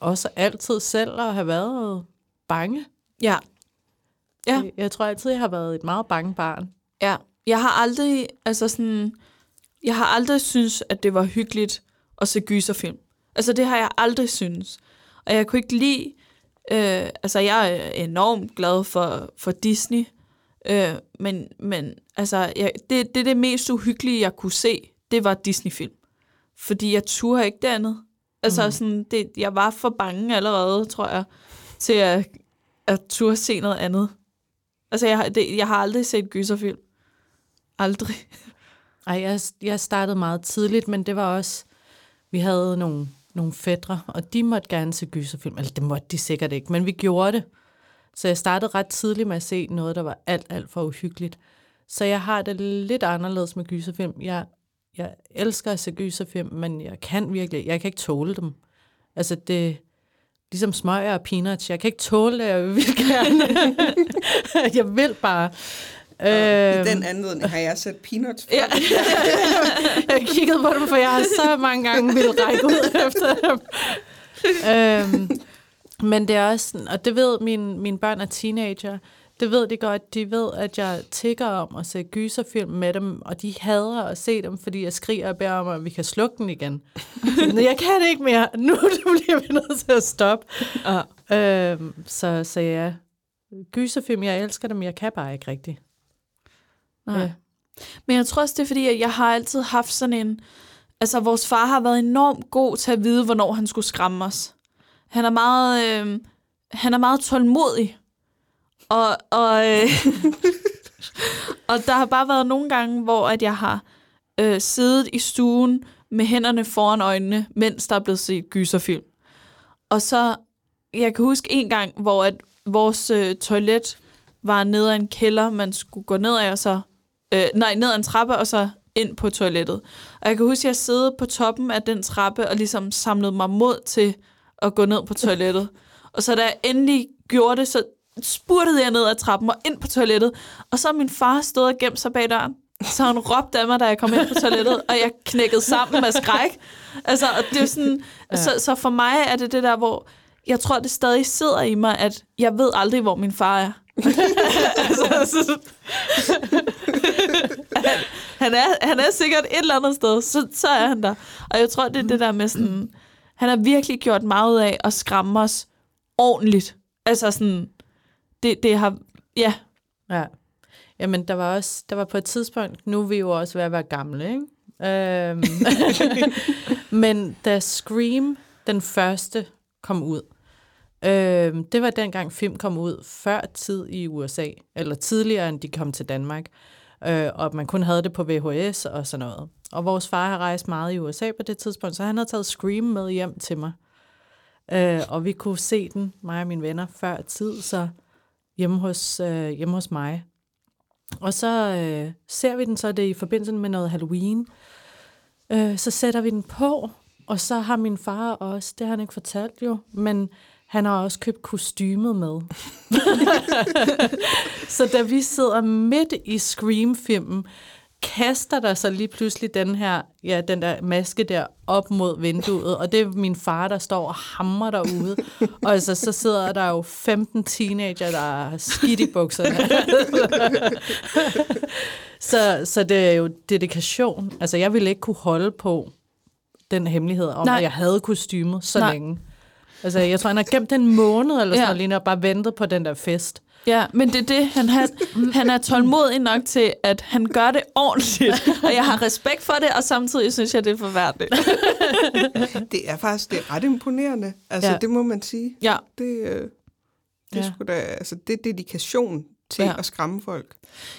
Speaker 4: også altid selv at have været bange.
Speaker 3: Ja. Ja.
Speaker 4: Jeg, jeg tror altid, jeg har været et meget bange barn.
Speaker 3: Ja, jeg har aldrig, altså sådan, jeg har aldrig synes, at det var hyggeligt at se gyserfilm. Altså det har jeg aldrig synes. Og jeg kunne ikke lide, øh, altså jeg er enormt glad for, for Disney, øh, men, men altså jeg, det, det det mest uhyggelige, jeg kunne se, det var Disney-film. Fordi jeg turde ikke det andet. Altså mm. sådan, det, jeg var for bange allerede, tror jeg, til at, at turde se noget andet. Altså, jeg, har- det, jeg har aldrig set gyserfilm. Aldrig.
Speaker 4: Ej, jeg, jeg startede meget tidligt, men det var også, vi havde nogle, nogle fædre, og de måtte gerne se gyserfilm. Eller det måtte de sikkert ikke, men vi gjorde det. Så jeg startede ret tidligt med at se noget, der var alt, alt for uhyggeligt. Så jeg har det lidt anderledes med gyserfilm. Jeg, jeg elsker at se gyserfilm, men jeg kan virkelig, jeg kan ikke tåle dem. Altså det, ligesom smøger og peanuts, jeg kan ikke tåle det, jeg vil gerne. jeg vil bare.
Speaker 2: I
Speaker 4: Øhm,
Speaker 2: den anledning har jeg sat peanuts for.
Speaker 3: Ja.
Speaker 4: jeg kiggede på dem, for jeg har så mange gange ville række ud efter dem. øhm, men det er også, sådan- og det ved mine, mine børn er teenager, det ved de godt. De ved, at jeg tigger om at se gyserfilm med dem, og de hader at se dem, fordi jeg skriger og beder om, at vi kan slukke den igen. Men jeg kan ikke mere. Nu nu bliver vi nødt til at stoppe.
Speaker 3: Ja.
Speaker 4: Øhm, så, så ja, gyserfilm, jeg elsker dem, jeg kan bare ikke rigtigt.
Speaker 3: Nej.
Speaker 4: Ja.
Speaker 3: Men jeg tror også, det er fordi, at jeg har altid haft sådan en... Altså, vores far har været enormt god til at vide, hvornår han skulle skræmme os. Han er meget, øh, han er meget tålmodig. Og, og, øh, og der har bare været nogle gange, hvor at jeg har øh, siddet i stuen med hænderne foran øjnene, mens der er blevet set gyserfilm. Og så, jeg kan huske en gang, hvor at vores øh, toilet var nede ad en kælder, man skulle gå ned ad, og så, øh, nej, ned ad en trappe, og så ind på toilettet. Og jeg kan huske, at jeg sad på toppen af den trappe, og ligesom samlede mig mod til at gå ned på toilettet. Og så da jeg endelig gjorde det, så spurtede jeg ned ad trappen og ind på toilettet. Og så min far stået og gemt sig bag døren. Så han råbte af mig, da jeg kom ind på toilettet, og jeg knækkede sammen med skræk. Altså, og det er sådan,
Speaker 4: Ja.
Speaker 3: så, så for mig er det det der, hvor jeg tror, det stadig sidder i mig, at jeg ved aldrig, hvor min far er. altså, så, han, han, er, han er sikkert et eller andet sted, så, så er han der. Og jeg tror, det er det der med sådan, han har virkelig gjort meget ud af at skræmme os ordentligt. Altså sådan, det, det har, ja,
Speaker 4: Ja. Jamen, der var også, der var på et tidspunkt, nu er vi jo også ved at være gamle, ikke? Øhm, men da Scream, den første, kom ud, øhm, det var dengang film kom ud før tid i USA, eller tidligere end de kom til Danmark, øh, og man kun havde det på VHS og sådan noget. Og vores far har rejst meget i USA på det tidspunkt, så han havde taget Scream med hjem til mig. Øh, og vi kunne se den, mig og mine venner, før tid, så hjemme hos, øh, hjemme hos mig. Og så øh, ser vi den, så det i forbindelse med noget Halloween. Øh, så sætter vi den på, og så har min far også, det har han ikke fortalt jo, men han har også købt kostymet med. så da vi sidder midt i Scream-filmen, kaster der så lige pludselig den her, ja, den der maske der op mod vinduet, og det er min far, der står og hammer derude. Og altså, så sidder der jo 15 teenager, der er skidt i bukserne. så, så det er jo dedikation. Altså, jeg ville ikke kunne holde på den hemmelighed om,
Speaker 3: Nej.
Speaker 4: at jeg havde kostymet så
Speaker 3: Nej.
Speaker 4: længe. Altså, jeg tror, han har gemt en måned eller sådan
Speaker 3: Ja.
Speaker 4: noget, og bare ventet på den der fest.
Speaker 3: Ja, men det er det, han, har, han er tålmodig nok til, at han gør det ordentligt. Og jeg har respekt for det, og samtidig synes jeg, det er forfærdeligt.
Speaker 2: Det er faktisk det er ret imponerende. Altså,
Speaker 4: Ja.
Speaker 2: det må man sige.
Speaker 3: Ja,
Speaker 2: Det, øh, det,
Speaker 4: Ja.
Speaker 2: ja. da, altså, det er dedikation til
Speaker 3: ja.
Speaker 2: at skræmme folk.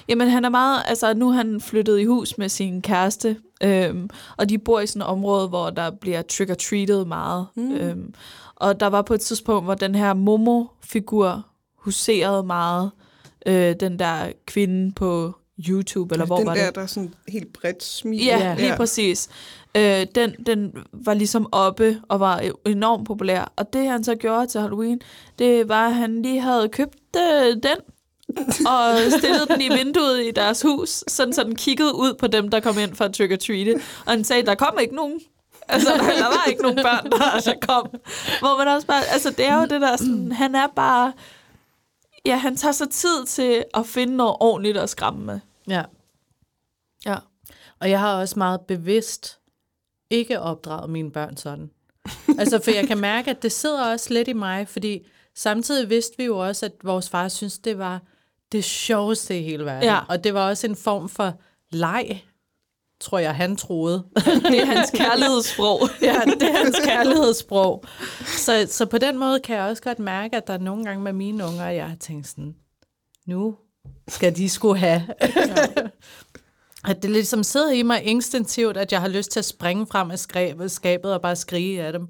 Speaker 3: Jamen, han er meget... Altså, nu er han flyttet i hus med sin kæreste, øhm, og de bor i sådan et område, hvor der bliver trick-or-treated meget. Mm. Øhm, og der var på et tidspunkt, hvor den her Momo-figur huserede meget. Øh, den der kvinde på YouTube, eller hvor
Speaker 2: den
Speaker 3: var
Speaker 2: der,
Speaker 3: det?
Speaker 2: der er sådan helt bredt smil.
Speaker 3: Ja,
Speaker 4: Ja.
Speaker 3: lige præcis. Øh, den, den var ligesom oppe og var enormt populær. Og det han så gjorde til Halloween, det var, at han lige havde købt øh, den og stillede den i vinduet i deres hus, sådan så den kiggede ud på dem, der kom ind for at trick or treat Og han sagde, der kom ikke nogen. Altså, der, der var ikke nogen børn, der, der kom. Hvor man også bare, altså det er jo det der sådan, han er bare, ja, han tager sig tid til at finde noget ordentligt at skræmme med.
Speaker 4: Ja.
Speaker 3: Ja.
Speaker 4: Og jeg har også meget bevidst ikke opdraget mine børn sådan. altså, for jeg kan mærke, at det sidder også lidt i mig, fordi samtidig vidste vi jo også, at vores far synes, det var det sjoveste i hele verden.
Speaker 3: Ja.
Speaker 4: Og det var også en form for leg, tror jeg, han troede.
Speaker 3: Det er hans kærlighedssprog.
Speaker 4: ja, det er hans kærlighedssprog. Så, så på den måde kan jeg også godt mærke, at der er nogle gange med mine unger, jeg har tænkt sådan, nu skal de skulle have. at det ligesom sidder i mig instinktivt, at jeg har lyst til at springe frem af skabet, og bare skrige af dem.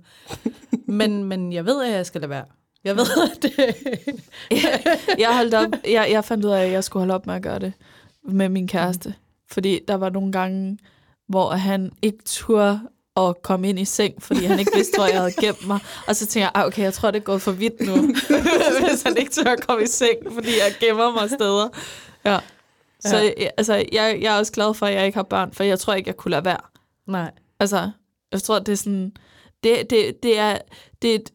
Speaker 4: Men, men jeg ved, at jeg skal lade være. Jeg ved, at det...
Speaker 3: jeg, holdt op, jeg, jeg fandt ud af, at jeg skulle holde op med at gøre det med min kæreste. Fordi der var nogle gange, hvor han ikke turde at komme ind i seng, fordi han ikke vidste, hvor jeg havde gemt mig. Og så tænkte jeg, "Ej, okay, jeg tror, det er gået for vidt nu, hvis han ikke tør at komme i seng, fordi jeg gemmer mig steder. Ja. Så ja. altså, jeg, jeg er også glad for, at jeg ikke har børn, for jeg tror ikke, jeg kunne lade være.
Speaker 4: Nej.
Speaker 3: Altså, jeg tror, det er sådan... Det, det, det er, det, er et-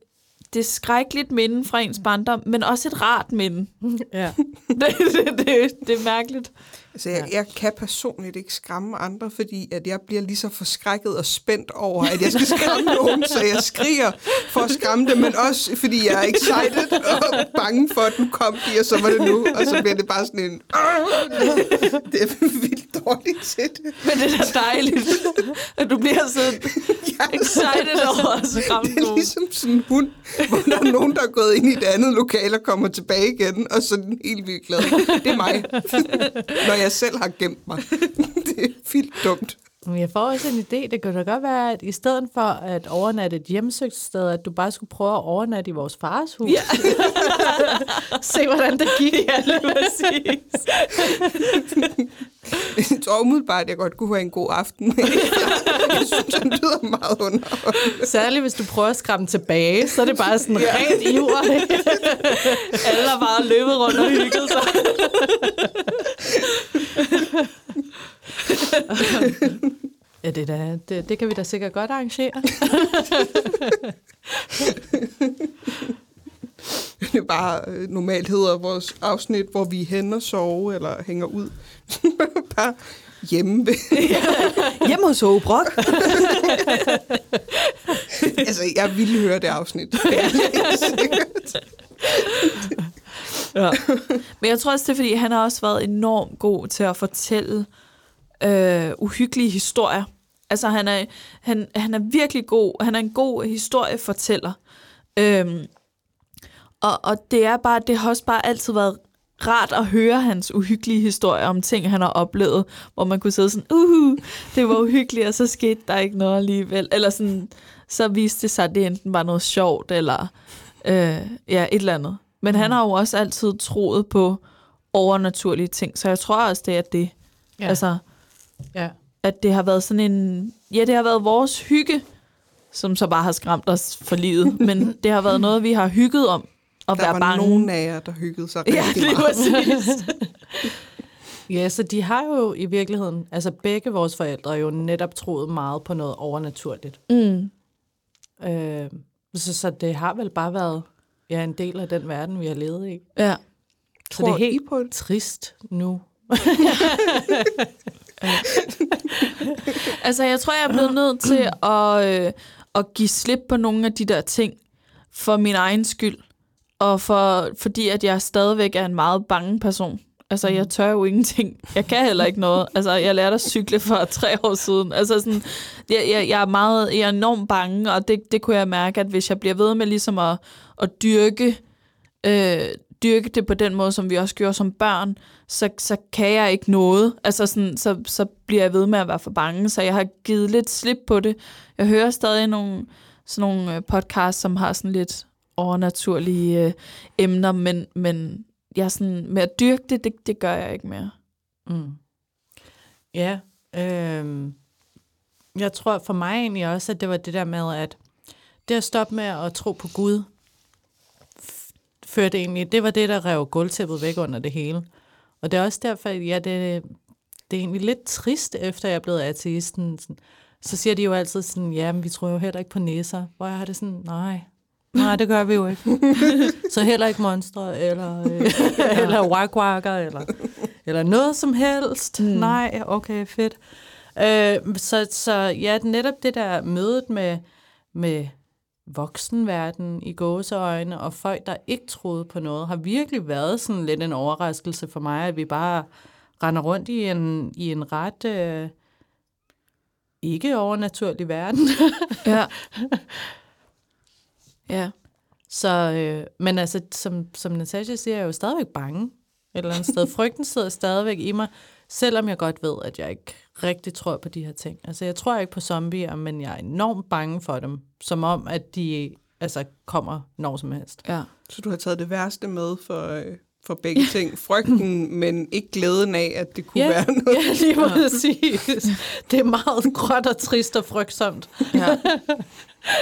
Speaker 3: det er skrækkeligt minde fra ens barndom, men også et rart minde.
Speaker 4: Ja.
Speaker 3: Det, det, det, det er mærkeligt.
Speaker 2: Altså, jeg, jeg kan personligt ikke skræmme andre, fordi at jeg bliver lige så forskrækket og spændt over, at jeg skal skræmme nogen, så jeg skriger for at skræmme dem, men også fordi jeg er excited og bange for, at nu kom de, og så var det nu, og så bliver det bare sådan en... Det er vildt dårligt til det.
Speaker 3: Men det er da dejligt, at du bliver sådan
Speaker 2: Jeg,
Speaker 3: excited over at skræmme
Speaker 2: det er
Speaker 3: nogen.
Speaker 2: ligesom sådan en hund, hvor der er nogen, der er gået ind i et andet lokale og kommer tilbage igen, og så er den helt vildt glad. Det er mig, når jeg selv har gemt mig. Det er vildt dumt.
Speaker 4: Men jeg får også en idé. Det kunne da godt være, at i stedet for at overnatte et hjemsøgt sted, at du bare skulle prøve at overnatte i vores fars hus.
Speaker 3: Ja.
Speaker 4: Se, hvordan det gik.
Speaker 3: Ja, lige præcis.
Speaker 2: Jeg tror umiddelbart, at jeg godt kunne have en god aften. Jeg synes, han lyder meget underholdende.
Speaker 4: Særligt, hvis du prøver at skræmme tilbage, så er det bare sådan ja. rent iver.
Speaker 3: Alle har bare løbet rundt og hygget sig.
Speaker 4: Ja, det, er da, det, det kan vi da sikkert godt arrangere.
Speaker 2: det bare øh, normalt hedder vores afsnit, hvor vi hænder sove eller hænger ud. bare hjemme ved.
Speaker 3: Hjemme hos Obrok.
Speaker 2: altså, jeg ville høre det afsnit. Er
Speaker 3: ja. Men jeg tror også, det er, fordi han har også været enormt god til at fortælle øh, uhyggelige historier. Altså, han er, han, han er virkelig god. Han er en god historiefortæller. Øhm, og, og det er bare, det har også bare altid været rart at høre hans uhyggelige historier om ting, han har oplevet, hvor man kunne sidde sådan, uhu, det var uhyggeligt, og så skete der ikke noget alligevel. Eller sådan, så viste det sig, at det enten var noget sjovt, eller øh, ja, et eller andet. Men mm. han har jo også altid troet på overnaturlige ting, så jeg tror også, det er det. Ja. Altså, ja. at det har været sådan en, ja, det har været vores hygge, som så bare har skræmt os for livet, men det har været noget, vi har hygget om,
Speaker 2: at der være bange. Var nogen af jer, der hyggede sig
Speaker 3: rigtig ja,
Speaker 2: meget.
Speaker 3: Præcis.
Speaker 4: ja, så de har jo i virkeligheden, altså begge vores forældre jo netop troet meget på noget overnaturligt. Mm. Øh, så, så det har vel bare været ja, en del af den verden, vi har levet i.
Speaker 3: Ja.
Speaker 4: Så Tror det er helt I på det? trist nu. Øh.
Speaker 3: altså, jeg tror, jeg er blevet nødt til at, øh, at give slip på nogle af de der ting for min egen skyld og for, fordi at jeg stadigvæk er en meget bange person. Altså, jeg tør jo ingenting. Jeg kan heller ikke noget. Altså, jeg lærte at cykle for tre år siden. Altså, sådan, jeg, jeg, jeg er meget, jeg er enormt bange, og det, det kunne jeg mærke, at hvis jeg bliver ved med ligesom at, at dyrke, øh, dyrke det på den måde, som vi også gjorde som børn, så, så kan jeg ikke noget. Altså, sådan, så, så bliver jeg ved med at være for bange, så jeg har givet lidt slip på det. Jeg hører stadig nogle, sådan nogle øh, podcasts, som har sådan lidt overnaturlige øh, emner, men, men jeg sådan, med at dyrke det, det, det gør jeg ikke mere. Mm.
Speaker 4: Ja, øh, jeg tror for mig egentlig også, at det var det der med, at det at stoppe med at tro på Gud, førte egentlig, det var det, der rev gulvtæppet væk under det hele. Og det er også derfor, at ja, det, det er egentlig lidt trist, efter jeg er blevet ateisten. Så siger de jo altid sådan, ja, men vi tror jo heller ikke på næser. Hvor jeg har det sådan, nej, Nej, det gør vi jo ikke. Så heller ikke monstre, eller, øh, eller wagwakker, eller, eller noget som helst. Mm. Nej, okay, fedt. Øh, så, så ja, netop det der mødet med, med voksenverden i gåseøjne, og folk, der ikke troede på noget, har virkelig været sådan lidt en overraskelse for mig, at vi bare render rundt i en, i en ret øh, ikke overnaturlig verden.
Speaker 3: ja. Ja.
Speaker 4: Så, øh, men altså, som, som Natasha siger, jeg er jo stadigvæk bange et eller andet sted. Frygten sidder stadigvæk i mig, selvom jeg godt ved, at jeg ikke rigtig tror på de her ting. Altså, jeg tror ikke på zombier, men jeg er enormt bange for dem, som om, at de altså, kommer når som helst.
Speaker 2: Ja. Så du har taget det værste med for, øh, for begge ting. Frygten, men ikke glæden af, at det kunne
Speaker 4: ja,
Speaker 2: være noget.
Speaker 4: Ja, lige præcis. Det er meget gråt og trist og frygtsomt.
Speaker 3: Ja.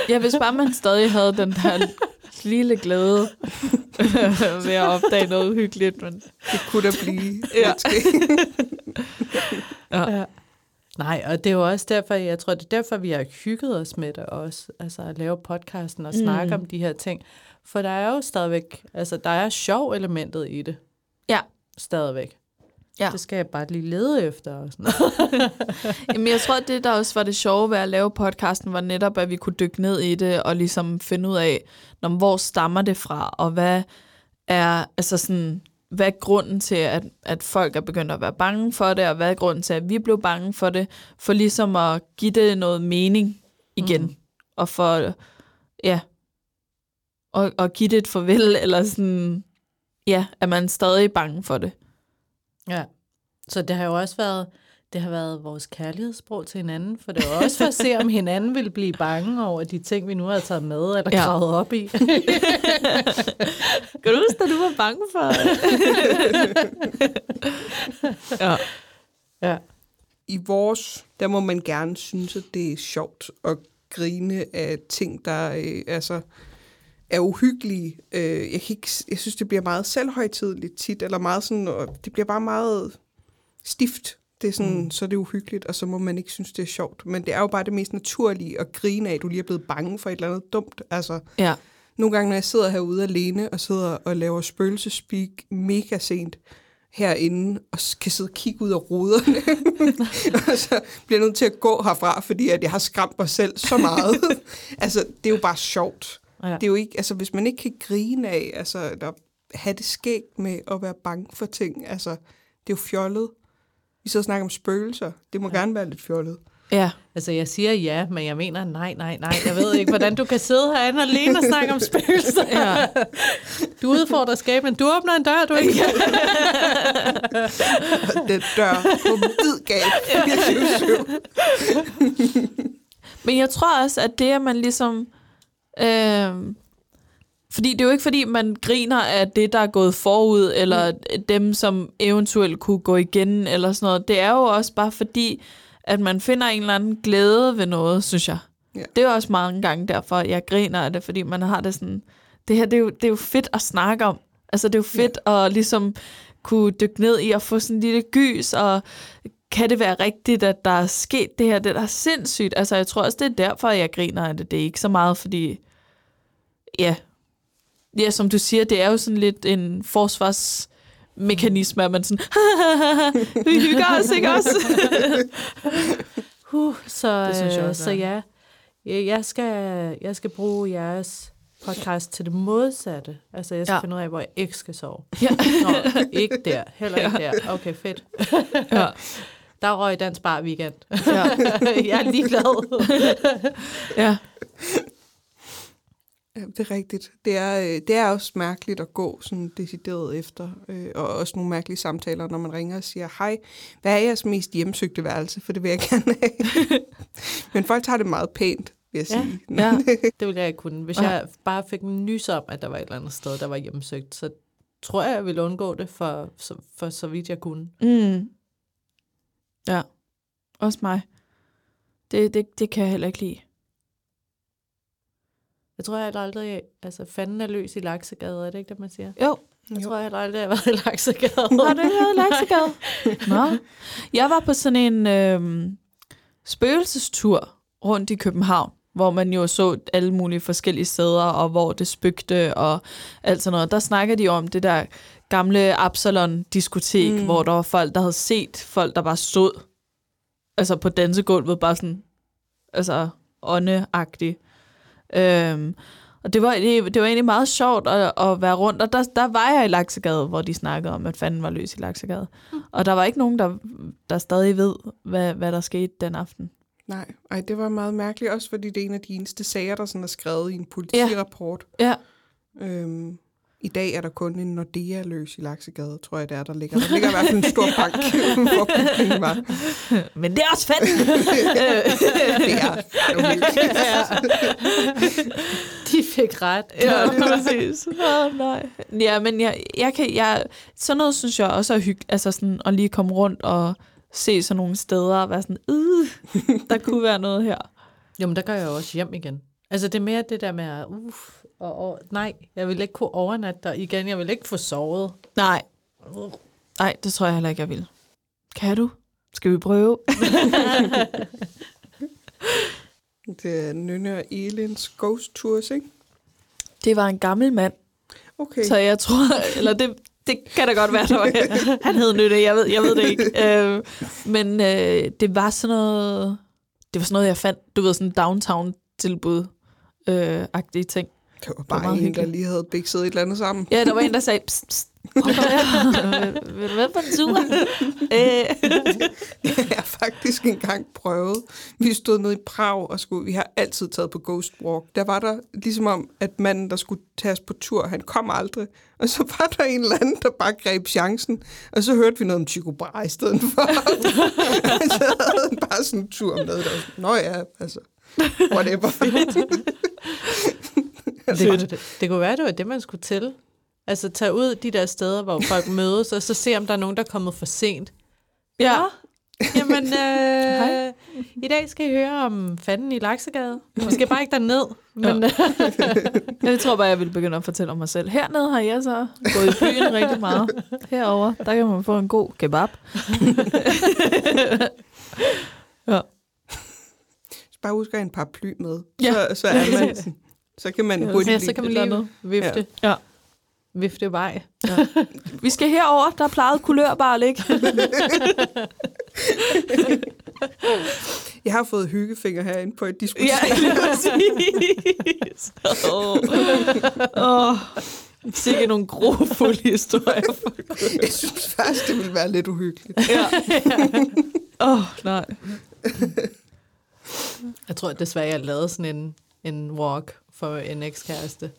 Speaker 3: ja, hvis bare man stadig havde den der lille glæde ved at opdage noget hyggeligt. Men...
Speaker 2: Det kunne da blive.
Speaker 3: Ja.
Speaker 4: ja. ja. Nej, og det er jo også derfor, jeg tror, det er derfor, vi har hygget os med det også. Altså at lave podcasten og snakke mm. om de her ting. For der er jo stadigvæk, altså der er sjov elementet i det.
Speaker 3: Ja.
Speaker 4: Stadigvæk.
Speaker 3: Ja.
Speaker 4: Det skal jeg bare lige lede efter. Og sådan
Speaker 3: Jamen, jeg tror, at det, der også var det sjove ved at lave podcasten, var netop, at vi kunne dykke ned i det og ligesom finde ud af, når, hvor stammer det fra, og hvad er, altså sådan, hvad er grunden til, at, at folk er begyndt at være bange for det, og hvad er grunden til, at vi blev bange for det, for ligesom at give det noget mening igen, mm. og for, ja, og, og give det et farvel, eller sådan, ja, er man stadig bange for det.
Speaker 4: Ja, så det har jo også været, det har været vores kærlighedssprog til hinanden, for det var også for at se, om hinanden ville blive bange over de ting, vi nu har taget med eller ja. gravet op i.
Speaker 3: kan du huske, at du var bange for?
Speaker 2: ja. ja. I vores, der må man gerne synes, at det er sjovt at grine af ting, der øh, altså, er uhyggelige. Øh, jeg, kan ikke, jeg synes, det bliver meget selvhøjtidligt tit, eller meget sådan, og det bliver bare meget stift. Det er sådan, mm. så er det uhyggeligt, og så må man ikke synes, det er sjovt. Men det er jo bare det mest naturlige at grine af, at du lige er blevet bange for et eller andet dumt. Altså,
Speaker 3: ja.
Speaker 2: nogle gange, når jeg sidder herude alene og sidder og laver spøgelsespeak mega sent herinde, og kan sidde og kigge ud af ruderne, og så bliver jeg nødt til at gå herfra, fordi at jeg har skræmt mig selv så meget. altså, det er jo bare sjovt.
Speaker 4: Ja.
Speaker 2: Det er jo ikke, altså hvis man ikke kan grine af, altså der, have det skægt med at være bange for ting, altså det er jo fjollet. Vi og snakker om spøgelser. Det må ja. gerne være lidt fjollet.
Speaker 3: Ja.
Speaker 4: Altså, jeg siger ja, men jeg mener nej, nej, nej. Jeg ved ikke, hvordan du kan sidde herinde alene og snakke om spøgelser.
Speaker 3: Ja.
Speaker 4: Du udfordrer skabene. Du åbner en dør, du ikke kan.
Speaker 2: Den dør på vid gab. 24/7.
Speaker 3: Men jeg tror også, at det, at man ligesom... Øh, fordi det er jo ikke, fordi man griner af det, der er gået forud, eller dem, som eventuelt kunne gå igen, eller sådan noget. Det er jo også bare fordi, at man finder en eller anden glæde ved noget, synes jeg.
Speaker 2: Ja.
Speaker 3: Det er også mange gange derfor, jeg griner af det, fordi man har det sådan... Det her, det er jo, det er jo fedt at snakke om. Altså, det er jo fedt ja. at ligesom kunne dykke ned i og få sådan en lille gys, og kan det være rigtigt, at der er sket det her? Det er da sindssygt. Altså, jeg tror også, det er derfor, jeg griner af det. Det er ikke så meget, fordi... Ja, ja som du siger, det er jo sådan lidt en forsvarsmekanisme, at man sådan... vi hygger os, ikke også?
Speaker 4: Uh, så,
Speaker 3: Det synes jeg
Speaker 4: øh,
Speaker 3: også
Speaker 4: så ja, jeg jeg skal, jeg skal bruge jeres podcast til det modsatte. Altså, jeg skal
Speaker 3: Ja.
Speaker 4: ja. finde ud af, hvor jeg ikke skal sove.
Speaker 3: Ja.
Speaker 4: Nå, ikke der. Heller ikke der. Okay, fedt.
Speaker 3: ja.
Speaker 4: Der røg dansk bar weekend.
Speaker 3: Ja.
Speaker 4: jeg er ligeglad.
Speaker 3: ja.
Speaker 2: Ja, det er rigtigt. Det er, øh, det er også mærkeligt at gå sådan decideret efter, øh, og også nogle mærkelige samtaler, når man ringer og siger, hej, hvad er jeres mest hjemsøgte værelse? For det vil jeg gerne have. Men folk tager det meget pænt, vil jeg
Speaker 4: Ja.
Speaker 2: sige.
Speaker 3: Ja.
Speaker 4: Det ville jeg ikke kunne. Hvis
Speaker 3: Ja.
Speaker 4: jeg bare fik en nys om, at der var et eller andet sted, der var hjemsøgt, så tror jeg, jeg ville undgå det for, så, for så vidt jeg kunne.
Speaker 3: Mm. Ja. Også mig. Det, det, det kan jeg heller ikke lide.
Speaker 4: Jeg tror jeg aldrig, altså fanden er løs i Laksegade, er det ikke det, man siger?
Speaker 3: Jo.
Speaker 4: Jeg
Speaker 2: Jo.
Speaker 4: tror jeg aldrig, jeg har været i Laksegade.
Speaker 3: Har du ikke været i Laksegade? Nå. Jeg var på sådan en øhm, spøgelsestur rundt i København, hvor man jo så alle mulige forskellige steder, og hvor det spøgte og alt sådan noget. Der snakker de om det der gamle Absalon-diskotek,
Speaker 2: mm.
Speaker 3: hvor der var folk, der havde set folk, der bare stod altså på dansegulvet, bare sådan, altså åndeagtigt. Øhm, og det var, det, det var egentlig meget sjovt at, at være rundt, og der, der var jeg i Laksegade, hvor de snakkede om, at fanden var løs i Laksegade. Mm. Og der var ikke nogen, der, der stadig ved, hvad, hvad der skete den aften.
Speaker 2: Nej, ej, det var meget mærkeligt, også fordi det er en af de eneste sager, der sådan er skrevet i en politirapport.
Speaker 3: Ja,
Speaker 2: Øhm, I dag er der kun en Nordea løs i Laksegade, tror jeg det er, der ligger. Der ligger i hvert fald en stor bank, hvor bygningen var.
Speaker 3: men det er også fedt!
Speaker 2: Det er.
Speaker 4: De fik ret.
Speaker 3: ja, lige præcis. Åh, oh, nej. Ja, men jeg, jeg kan, jeg, sådan noget synes jeg også er hyggeligt, altså sådan at lige komme rundt og se sådan nogle steder og være sådan, øh, der kunne være noget her.
Speaker 4: Jo, men der går jeg jo også hjem igen. Altså, det er mere det der med, uff, og, og, nej, jeg vil ikke kunne overnatte der igen. Jeg vil ikke få sovet.
Speaker 3: Nej. Nej, det tror jeg heller ikke, jeg vil. Kan du? Skal vi prøve?
Speaker 2: Det er Nynne og Elins Ghost Tours, ikke?
Speaker 3: Det var en gammel mand,
Speaker 2: Okay.
Speaker 3: så jeg tror, eller det, det kan da godt være, der var, han hed Nytte, jeg ved, jeg ved det ikke. Øh, men øh, det var sådan noget, det var sådan noget, jeg fandt, du ved, sådan downtown-tilbud, øh, agtige ting.
Speaker 2: Det var
Speaker 3: var
Speaker 2: bare
Speaker 3: meget
Speaker 2: en, der
Speaker 3: hyggeligt.
Speaker 2: lige havde bikset et eller andet sammen.
Speaker 3: Ja, der var en, der sagde, pst, pst. Vil- du med på en tur? øh,
Speaker 2: Jeg har faktisk engang prøvet. Vi stod nede i Prag, og skulle, vi har altid taget på Ghost Walk. Der var der ligesom om, at manden, der skulle tage os på tur, han kom aldrig. Og så var der en eller anden, der bare greb chancen. Og så hørte vi noget om Tycho Brahe i stedet for. Så havde han bare sådan en tur med. Der. var Nå ja, altså, whatever.
Speaker 4: Det, kunne- det, det kunne være, det var det, man skulle til. Altså, tage ud de der steder, hvor folk mødes, og så se, om der er nogen, der er kommet for sent.
Speaker 3: ja.
Speaker 4: Jamen, øh, i dag skal I høre om fanden i Laksegade. Måske bare ikke derned, men
Speaker 3: Jeg tror bare, jeg vil begynde at fortælle om mig selv. Hernede har jeg så gået i byen rigtig meget. Herover der kan man få en god kebab. ja.
Speaker 2: Bare husk at have en paraply med.
Speaker 3: Ja.
Speaker 2: Så, så er man sådan, Så kan man
Speaker 3: Ja,
Speaker 2: hurtigt
Speaker 4: Ja, så kan man lige
Speaker 3: andet.
Speaker 4: vifte,
Speaker 3: Ja.
Speaker 4: ja. vifte vej.
Speaker 3: Vi skal herover, der plejede kulør bare at ligge.
Speaker 2: Jeg har fået hyggefinger herinde på et diskotek.
Speaker 3: ja, lige præcis. Åh, oh. oh. Sikke nogle grofulde historier.
Speaker 2: Jeg synes faktisk, det ville være lidt uhyggeligt.
Speaker 3: Ja. Åh, oh, nej.
Speaker 4: Jeg tror desværre, jeg lavede sådan en, en walk for en ekskæreste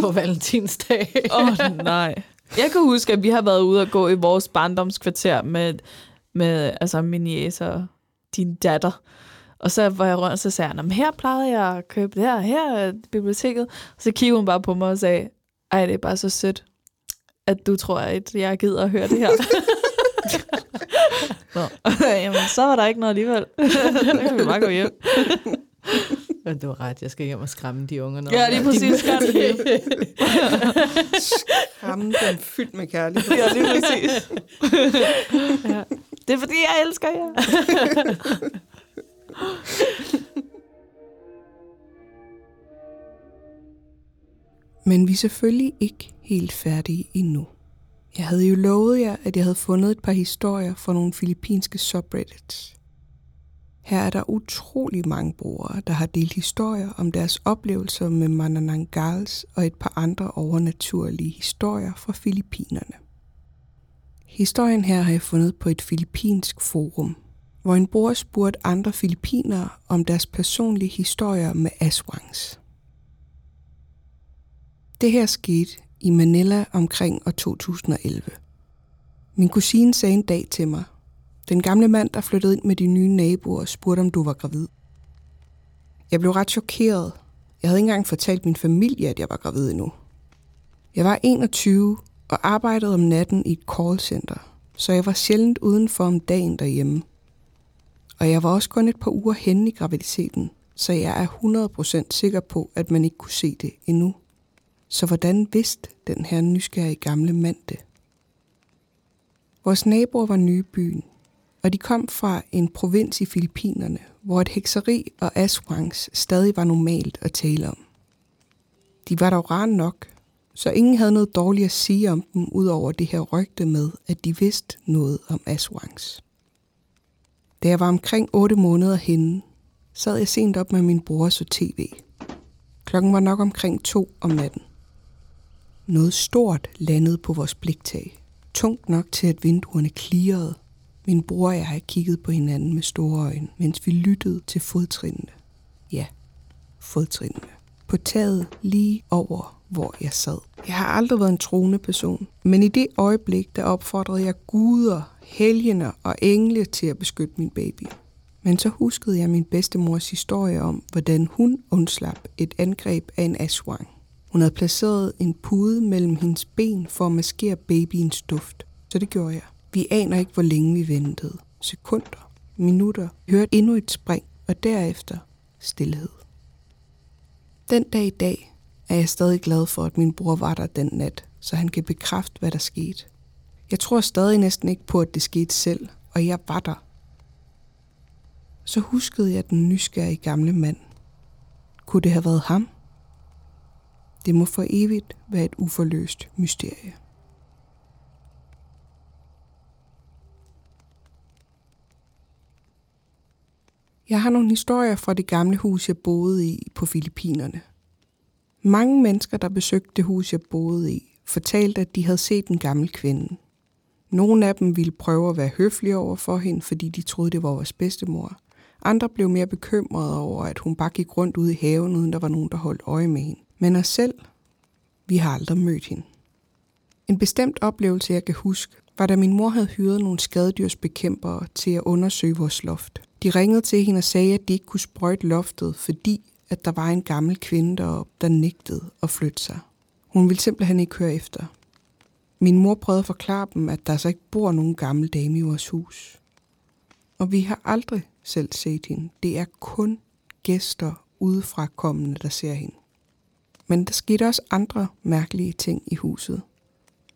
Speaker 4: på valentinsdag.
Speaker 3: Åh, oh, nej. Jeg kan huske, at vi har været ude og gå i vores barndomskvarter med, med altså min jæse og din datter. Og så var jeg rundt, og så sagde han, "Nå, men her plejede jeg at købe det her, her er biblioteket. Og så kiggede hun bare på mig og sagde, ej, det er bare så sødt, at du tror, at jeg gider at høre det her. Nå, jamen, så var der ikke noget alligevel. så kan vi bare gå hjem.
Speaker 4: Men du har ret, jeg skal hjem og skræmme de unge. Noget
Speaker 3: Ja, lige præcis. Hele.
Speaker 2: Skræmme dem fyldt med kærlighed.
Speaker 3: Ja, lige præcis. ja. Det er fordi, jeg elsker jer.
Speaker 2: Men vi er selvfølgelig ikke helt færdige endnu. Jeg havde jo lovet jer, at jeg havde fundet et par historier fra nogle filippinske subreddits. Her er der utrolig mange brugere, der har delt historier om deres oplevelser med Mananangals og et par andre overnaturlige historier fra Filippinerne. Historien her har jeg fundet på et filippinsk forum, hvor en bruger spurgte andre filippinere om deres personlige historier med aswangs. Det her skete i Manila omkring år 2011. Min kusine sagde en dag til mig, den gamle mand, der flyttede ind med de nye naboer, spurgte, om du var gravid. Jeg blev ret chokeret. Jeg havde ikke engang fortalt min familie, at jeg var gravid endnu. Jeg var 21 og arbejdede om natten i et callcenter, så jeg var sjældent udenfor om dagen derhjemme. Og jeg var også kun et par uger henne i graviditeten, så jeg er 100% sikker på, at man ikke kunne se det endnu. Så hvordan vidste den her nysgerrige gamle mand det? Vores naboer var nye i byen, og de kom fra en provins i Filippinerne, hvor et hekseri og aswangs stadig var normalt at tale om. De var dog rare nok, så ingen havde noget dårligt at sige om dem, udover det her rygte med, at de vidste noget om aswangs. Da jeg var omkring 8 måneder henne, sad jeg sent op med min bror og så tv. Klokken var nok omkring to om natten. Noget stort landede på vores bliktag. Tungt nok til, at vinduerne klirrede. Min bror og jeg kiggede på hinanden med store øjne, mens vi lyttede til fodtrinene. Ja, fodtrinene. På taget lige over, hvor jeg sad. Jeg har aldrig været en troende person, men i det øjeblik, der opfordrede jeg guder, helgener og engle til at beskytte min baby. Men så huskede jeg min bedstemors historie om, hvordan hun undslap et angreb af en aswang. Hun havde placeret en pude mellem hendes ben for at maskere babyens duft. Så det gjorde jeg. Vi aner ikke, hvor længe vi ventede. Sekunder, minutter, hørte endnu et spring, og derefter stillhed. Den dag i dag er jeg stadig glad for, at min bror var der den nat, så han kan bekræfte, hvad der skete. Jeg tror stadig næsten ikke på, at det skete selv, og jeg var der. Så huskede jeg den nysgerrige gamle mand. Kunne det have været ham? Det må for evigt være et uforløst mysterie. Jeg har nogle historier fra det gamle hus, jeg boede i på Filippinerne. Mange mennesker, der besøgte det hus, jeg boede i, fortalte, at de havde set en gammel kvinde. Nogle af dem ville prøve at være høflige over for hende, fordi de troede, det var vores bedstemor. Andre blev mere bekymrede over, at hun bare gik rundt ude i haven, uden der var nogen, der holdt øje med hende. Men os selv, vi har aldrig mødt hende. En bestemt oplevelse, jeg kan huske, var da min mor havde hyret nogle skadedyrsbekæmpere til at undersøge vores loft. De ringede til hende og sagde, at de ikke kunne sprøjte loftet, fordi at der var en gammel kvinde deroppe, der nægtede at flytte sig. Hun ville simpelthen ikke høre efter. Min mor prøvede at forklare dem, at der så ikke bor nogen gammel dame i vores hus. Og vi har aldrig selv set hende. Det er kun gæster udefra kommende, der ser hende. Men der skete også andre mærkelige ting i huset.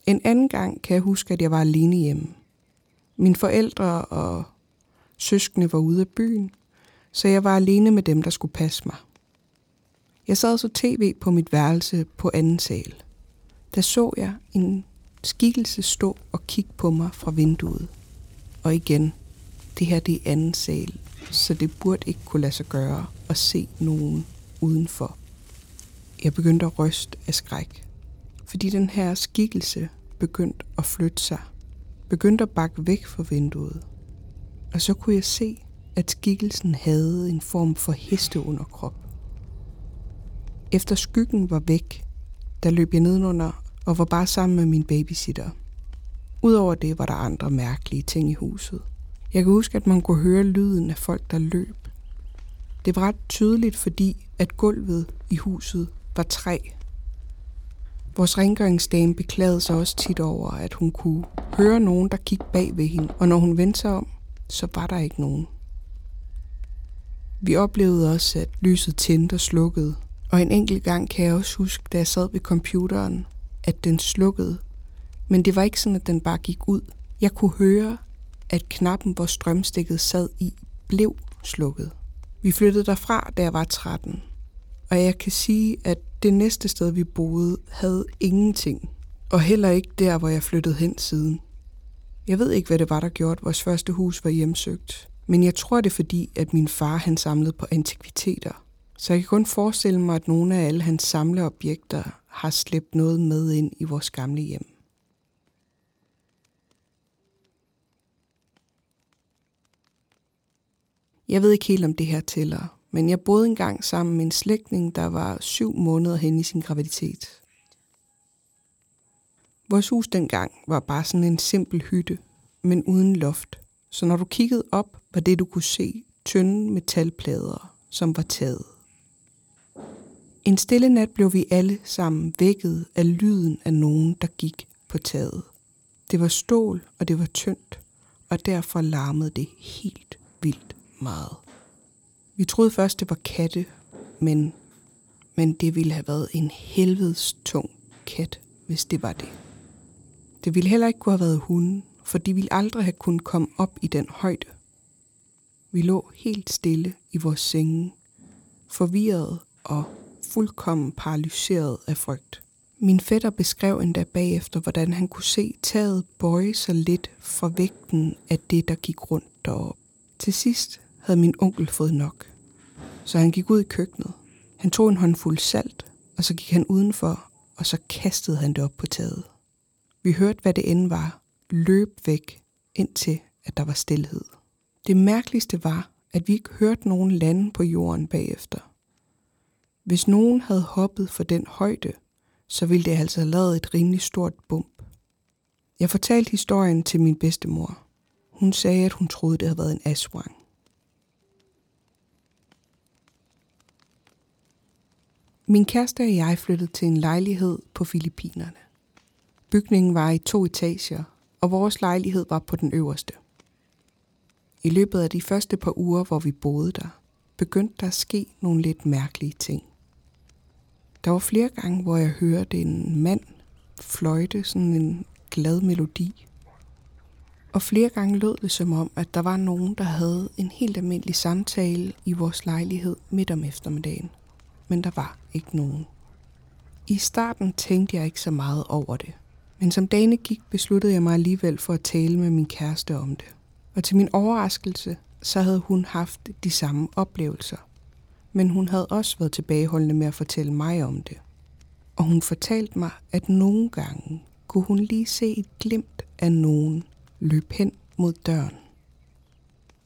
Speaker 2: En anden gang kan jeg huske, at jeg var alene hjemme. Mine forældre og søskende var ude af byen, så jeg var alene med dem, der skulle passe mig. Jeg sad så tv på mit værelse på anden sal. Der så jeg en skikkelse stå og kigge på mig fra vinduet. Og igen, det her det er anden sal, så det burde ikke kunne lade sig gøre at se nogen udenfor. Jeg begyndte at ryste af skræk, fordi den her skikkelse begyndte at flytte sig, begyndte at bakke væk fra vinduet. Og så kunne jeg se, at skikkelsen havde en form for hesteunderkrop. Efter skyggen var væk, der løb jeg nedenunder og var bare sammen med min babysitter. Udover det var der andre mærkelige ting i huset. Jeg kan huske, at man kunne høre lyden af folk, der løb. Det var ret tydeligt, fordi at gulvet i huset var træ. Vores rengøringsdame beklagede sig også tit over, at hun kunne høre nogen, der kiggede bag ved hende, og når hun vendte sig om, så var der ikke nogen. Vi oplevede også, at lyset tændte og slukkede, og en enkelt gang kan jeg også huske, da jeg sad ved computeren, at den slukkede. Men det var ikke sådan, at den bare gik ud. Jeg kunne høre, at knappen, hvor strømstikket sad i, blev slukket. Vi flyttede derfra, da jeg var 13. Og jeg kan sige, at det næste sted, vi boede, havde ingenting. Og heller ikke der, hvor jeg flyttede hen siden. Jeg ved ikke, hvad det var, der gjorde, at vores første hus var hjemsøgt. Men jeg tror, det er fordi, at min far han samlede på antikviteter. Så jeg kan kun forestille mig, at nogle af alle hans samleobjekter har slæbt noget med ind i vores gamle hjem. Jeg ved ikke helt, om det her tæller, men jeg boede engang sammen med en slægtning, der var syv måneder hen i sin graviditet. Vores hus dengang var bare sådan en simpel hytte, men uden loft. Så når du kiggede op, var det du kunne se tynde metalplader, som var taget. En stille nat blev vi alle sammen vækket af lyden af nogen, der gik på taget. Det var stål, og det var tyndt, og derfor larmede det helt vildt meget. Vi troede først, det var katte, men, men det ville have været en helvedes tung kat, hvis det var det. Det ville heller ikke kunne have været hunden, for de ville aldrig have kunnet komme op i den højde. Vi lå helt stille i vores senge, forvirret og fuldkommen paralyseret af frygt. Min fætter beskrev endda bagefter, hvordan han kunne se taget bøje sig lidt fra vægten af det, der gik rundt deroppe. Til sidst havde min onkel fået nok, så han gik ud i køkkenet. Han tog en håndfuld salt, og så gik han udenfor, og så kastede han det op på taget. Vi hørte, hvad det end var, løb væk, indtil at der var stillhed. Det mærkeligste var, at vi ikke hørte nogen lande på jorden bagefter. Hvis nogen havde hoppet for den højde, så ville det altså have lavet et rimelig stort bump. Jeg fortalte historien til min bedstemor. Hun sagde, at hun troede, det havde været en aswang. Min kæreste og jeg flyttede til en lejlighed på Filippinerne. Bygningen var i to etager, og vores lejlighed var på den øverste. I løbet af de første par uger, hvor vi boede der, begyndte der at ske nogle lidt mærkelige ting. Der var flere gange, hvor jeg hørte en mand fløjte sådan en glad melodi. Og flere gange lød det som om, at der var nogen, der havde en helt almindelig samtale i vores lejlighed midt om eftermiddagen. Men der var ikke nogen. I starten tænkte jeg ikke så meget over det. Men som dagene gik, besluttede jeg mig alligevel for at tale med min kæreste om det. Og til min overraskelse, så havde hun haft de samme oplevelser. Men hun havde også været tilbageholdende med at fortælle mig om det. Og hun fortalte mig, at nogle gange kunne hun lige se et glimt af nogen løbe hen mod døren.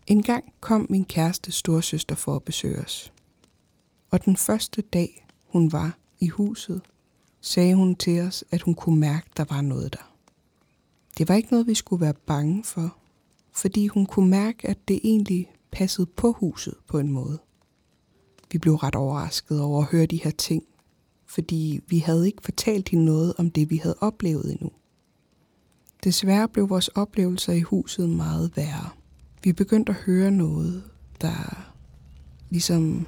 Speaker 2: En gang kom min kæreste storsøster for at besøge os. Og den første dag, hun var i huset, sagde hun til os, at hun kunne mærke, at der var noget der. Det var ikke noget, vi skulle være bange for, fordi hun kunne mærke, at det egentlig passede på huset på en måde. Vi blev ret overrasket over at høre de her ting, fordi vi havde ikke fortalt hende noget om det, vi havde oplevet endnu. Desværre blev vores oplevelser i huset meget værre. Vi begyndte at høre noget, der ligesom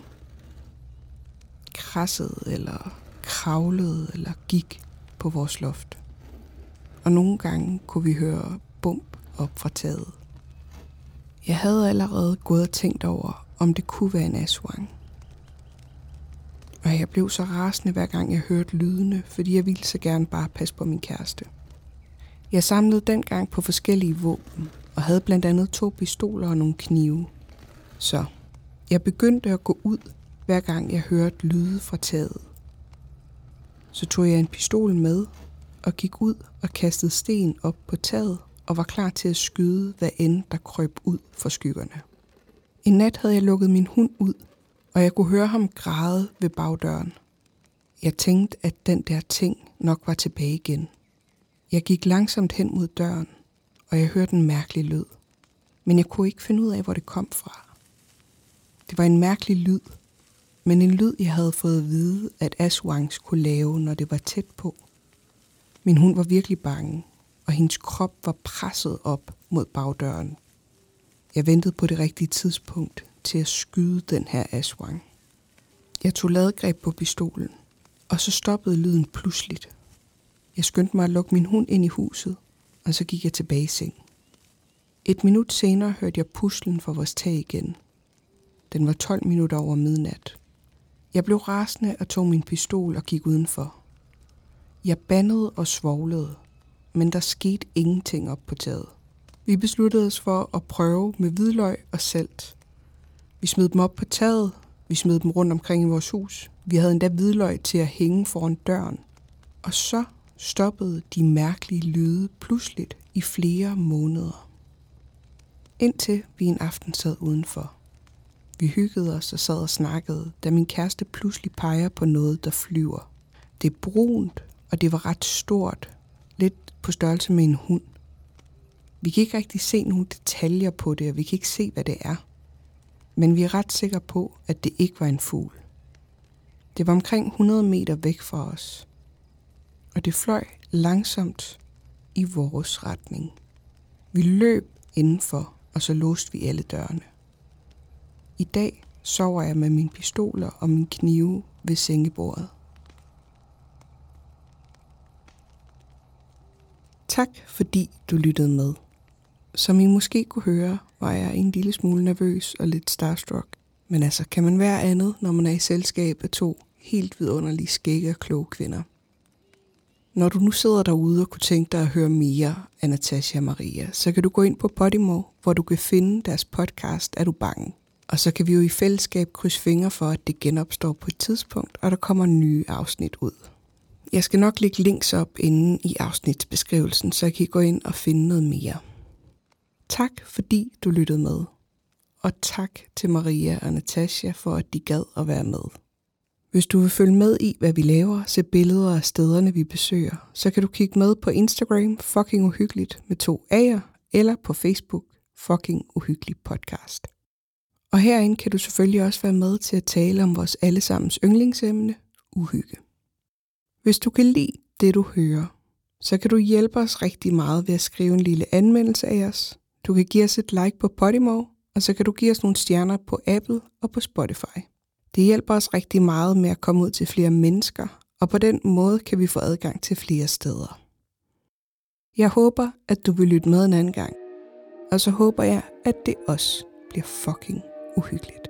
Speaker 2: krassede eller kravlede eller gik på vores loft. Og nogle gange kunne vi høre bump op fra taget. Jeg havde allerede gået og tænkt over, om det kunne være en aswang. Og Og jeg blev så rasende hver gang jeg hørte lydene, fordi jeg ville så gerne bare passe på min kæreste. Jeg samlede dengang på forskellige våben, og havde blandt andet to pistoler og nogle knive. Så jeg begyndte at gå ud, hver gang jeg hørte lyde fra taget. Så tog jeg en pistol med og gik ud og kastede sten op på taget og var klar til at skyde, hvad end der krøb ud for skyggerne. En nat havde jeg lukket min hund ud, og jeg kunne høre ham græde ved bagdøren. Jeg tænkte, at den der ting nok var tilbage igen. Jeg gik langsomt hen mod døren, og jeg hørte en mærkelig lyd. Men jeg kunne ikke finde ud af, hvor det kom fra. Det var en mærkelig lyd, men en lyd, jeg havde fået at vide, at Aswangs kunne lave, når det var tæt på. Min hund var virkelig bange, og hendes krop var presset op mod bagdøren. Jeg ventede på det rigtige tidspunkt til at skyde den her Aswang. Jeg tog ladegreb på pistolen, og så stoppede lyden pludseligt. Jeg skyndte mig at lukke min hund ind i huset, og så gik jeg tilbage i seng. Et minut senere hørte jeg puslen fra vores tag igen. Den var 12 minutter over midnat. Jeg blev rasende og tog min pistol og gik udenfor. Jeg bandede og svoglede, men der skete ingenting op på taget. Vi besluttede os for at prøve med hvidløg og salt. Vi smed dem op på taget, vi smed dem rundt omkring i vores hus. Vi havde endda hvidløg til at hænge foran døren. Og så stoppede de mærkelige lyde pludseligt i flere måneder. Indtil vi en aften sad udenfor. Vi hyggede os og sad og snakkede, da min kæreste pludselig peger på noget, der flyver. Det er brunt, og det var ret stort, lidt på størrelse med en hund. Vi kan ikke rigtig se nogle detaljer på det, og vi kan ikke se, hvad det er. Men vi er ret sikre på, at det ikke var en fugl. Det var omkring 100 meter væk fra os. Og det fløj langsomt i vores retning. Vi løb indenfor, og så låste vi alle dørene. I dag sover jeg med mine pistoler og min knive ved sengebordet. Tak fordi du lyttede med. Som I måske kunne høre, var jeg en lille smule nervøs og lidt starstruck. Men altså, kan man være andet, når man er i selskab af to helt vidunderlige skægge og kloge kvinder? Når du nu sidder derude og kunne tænke dig at høre mere af Natasha og Maria, så kan du gå ind på Podimo, hvor du kan finde deres podcast Er du bange? Og så kan vi jo i fællesskab krydse fingre for, at det genopstår på et tidspunkt, og der kommer nye afsnit ud. Jeg skal nok lægge links op inde i afsnitsbeskrivelsen, så I kan gå ind og finde noget mere. Tak fordi du lyttede med. Og tak til Maria og Natasha for, at de gad at være med. Hvis du vil følge med i, hvad vi laver, se billeder af stederne, vi besøger, så kan du kigge med på Instagram fucking uhyggeligt med to A'er, eller på Facebook fucking uhyggelig podcast. Og herinde kan du selvfølgelig også være med til at tale om vores allesammens yndlingsemne, uhygge. Hvis du kan lide det, du hører, så kan du hjælpe os rigtig meget ved at skrive en lille anmeldelse af os. Du kan give os et like på Podimo, og så kan du give os nogle stjerner på Apple og på Spotify. Det hjælper os rigtig meget med at komme ud til flere mennesker, og på den måde kan vi få adgang til flere steder. Jeg håber, at du vil lytte med en anden gang. Og så håber jeg, at det også bliver fucking uhyggeligt.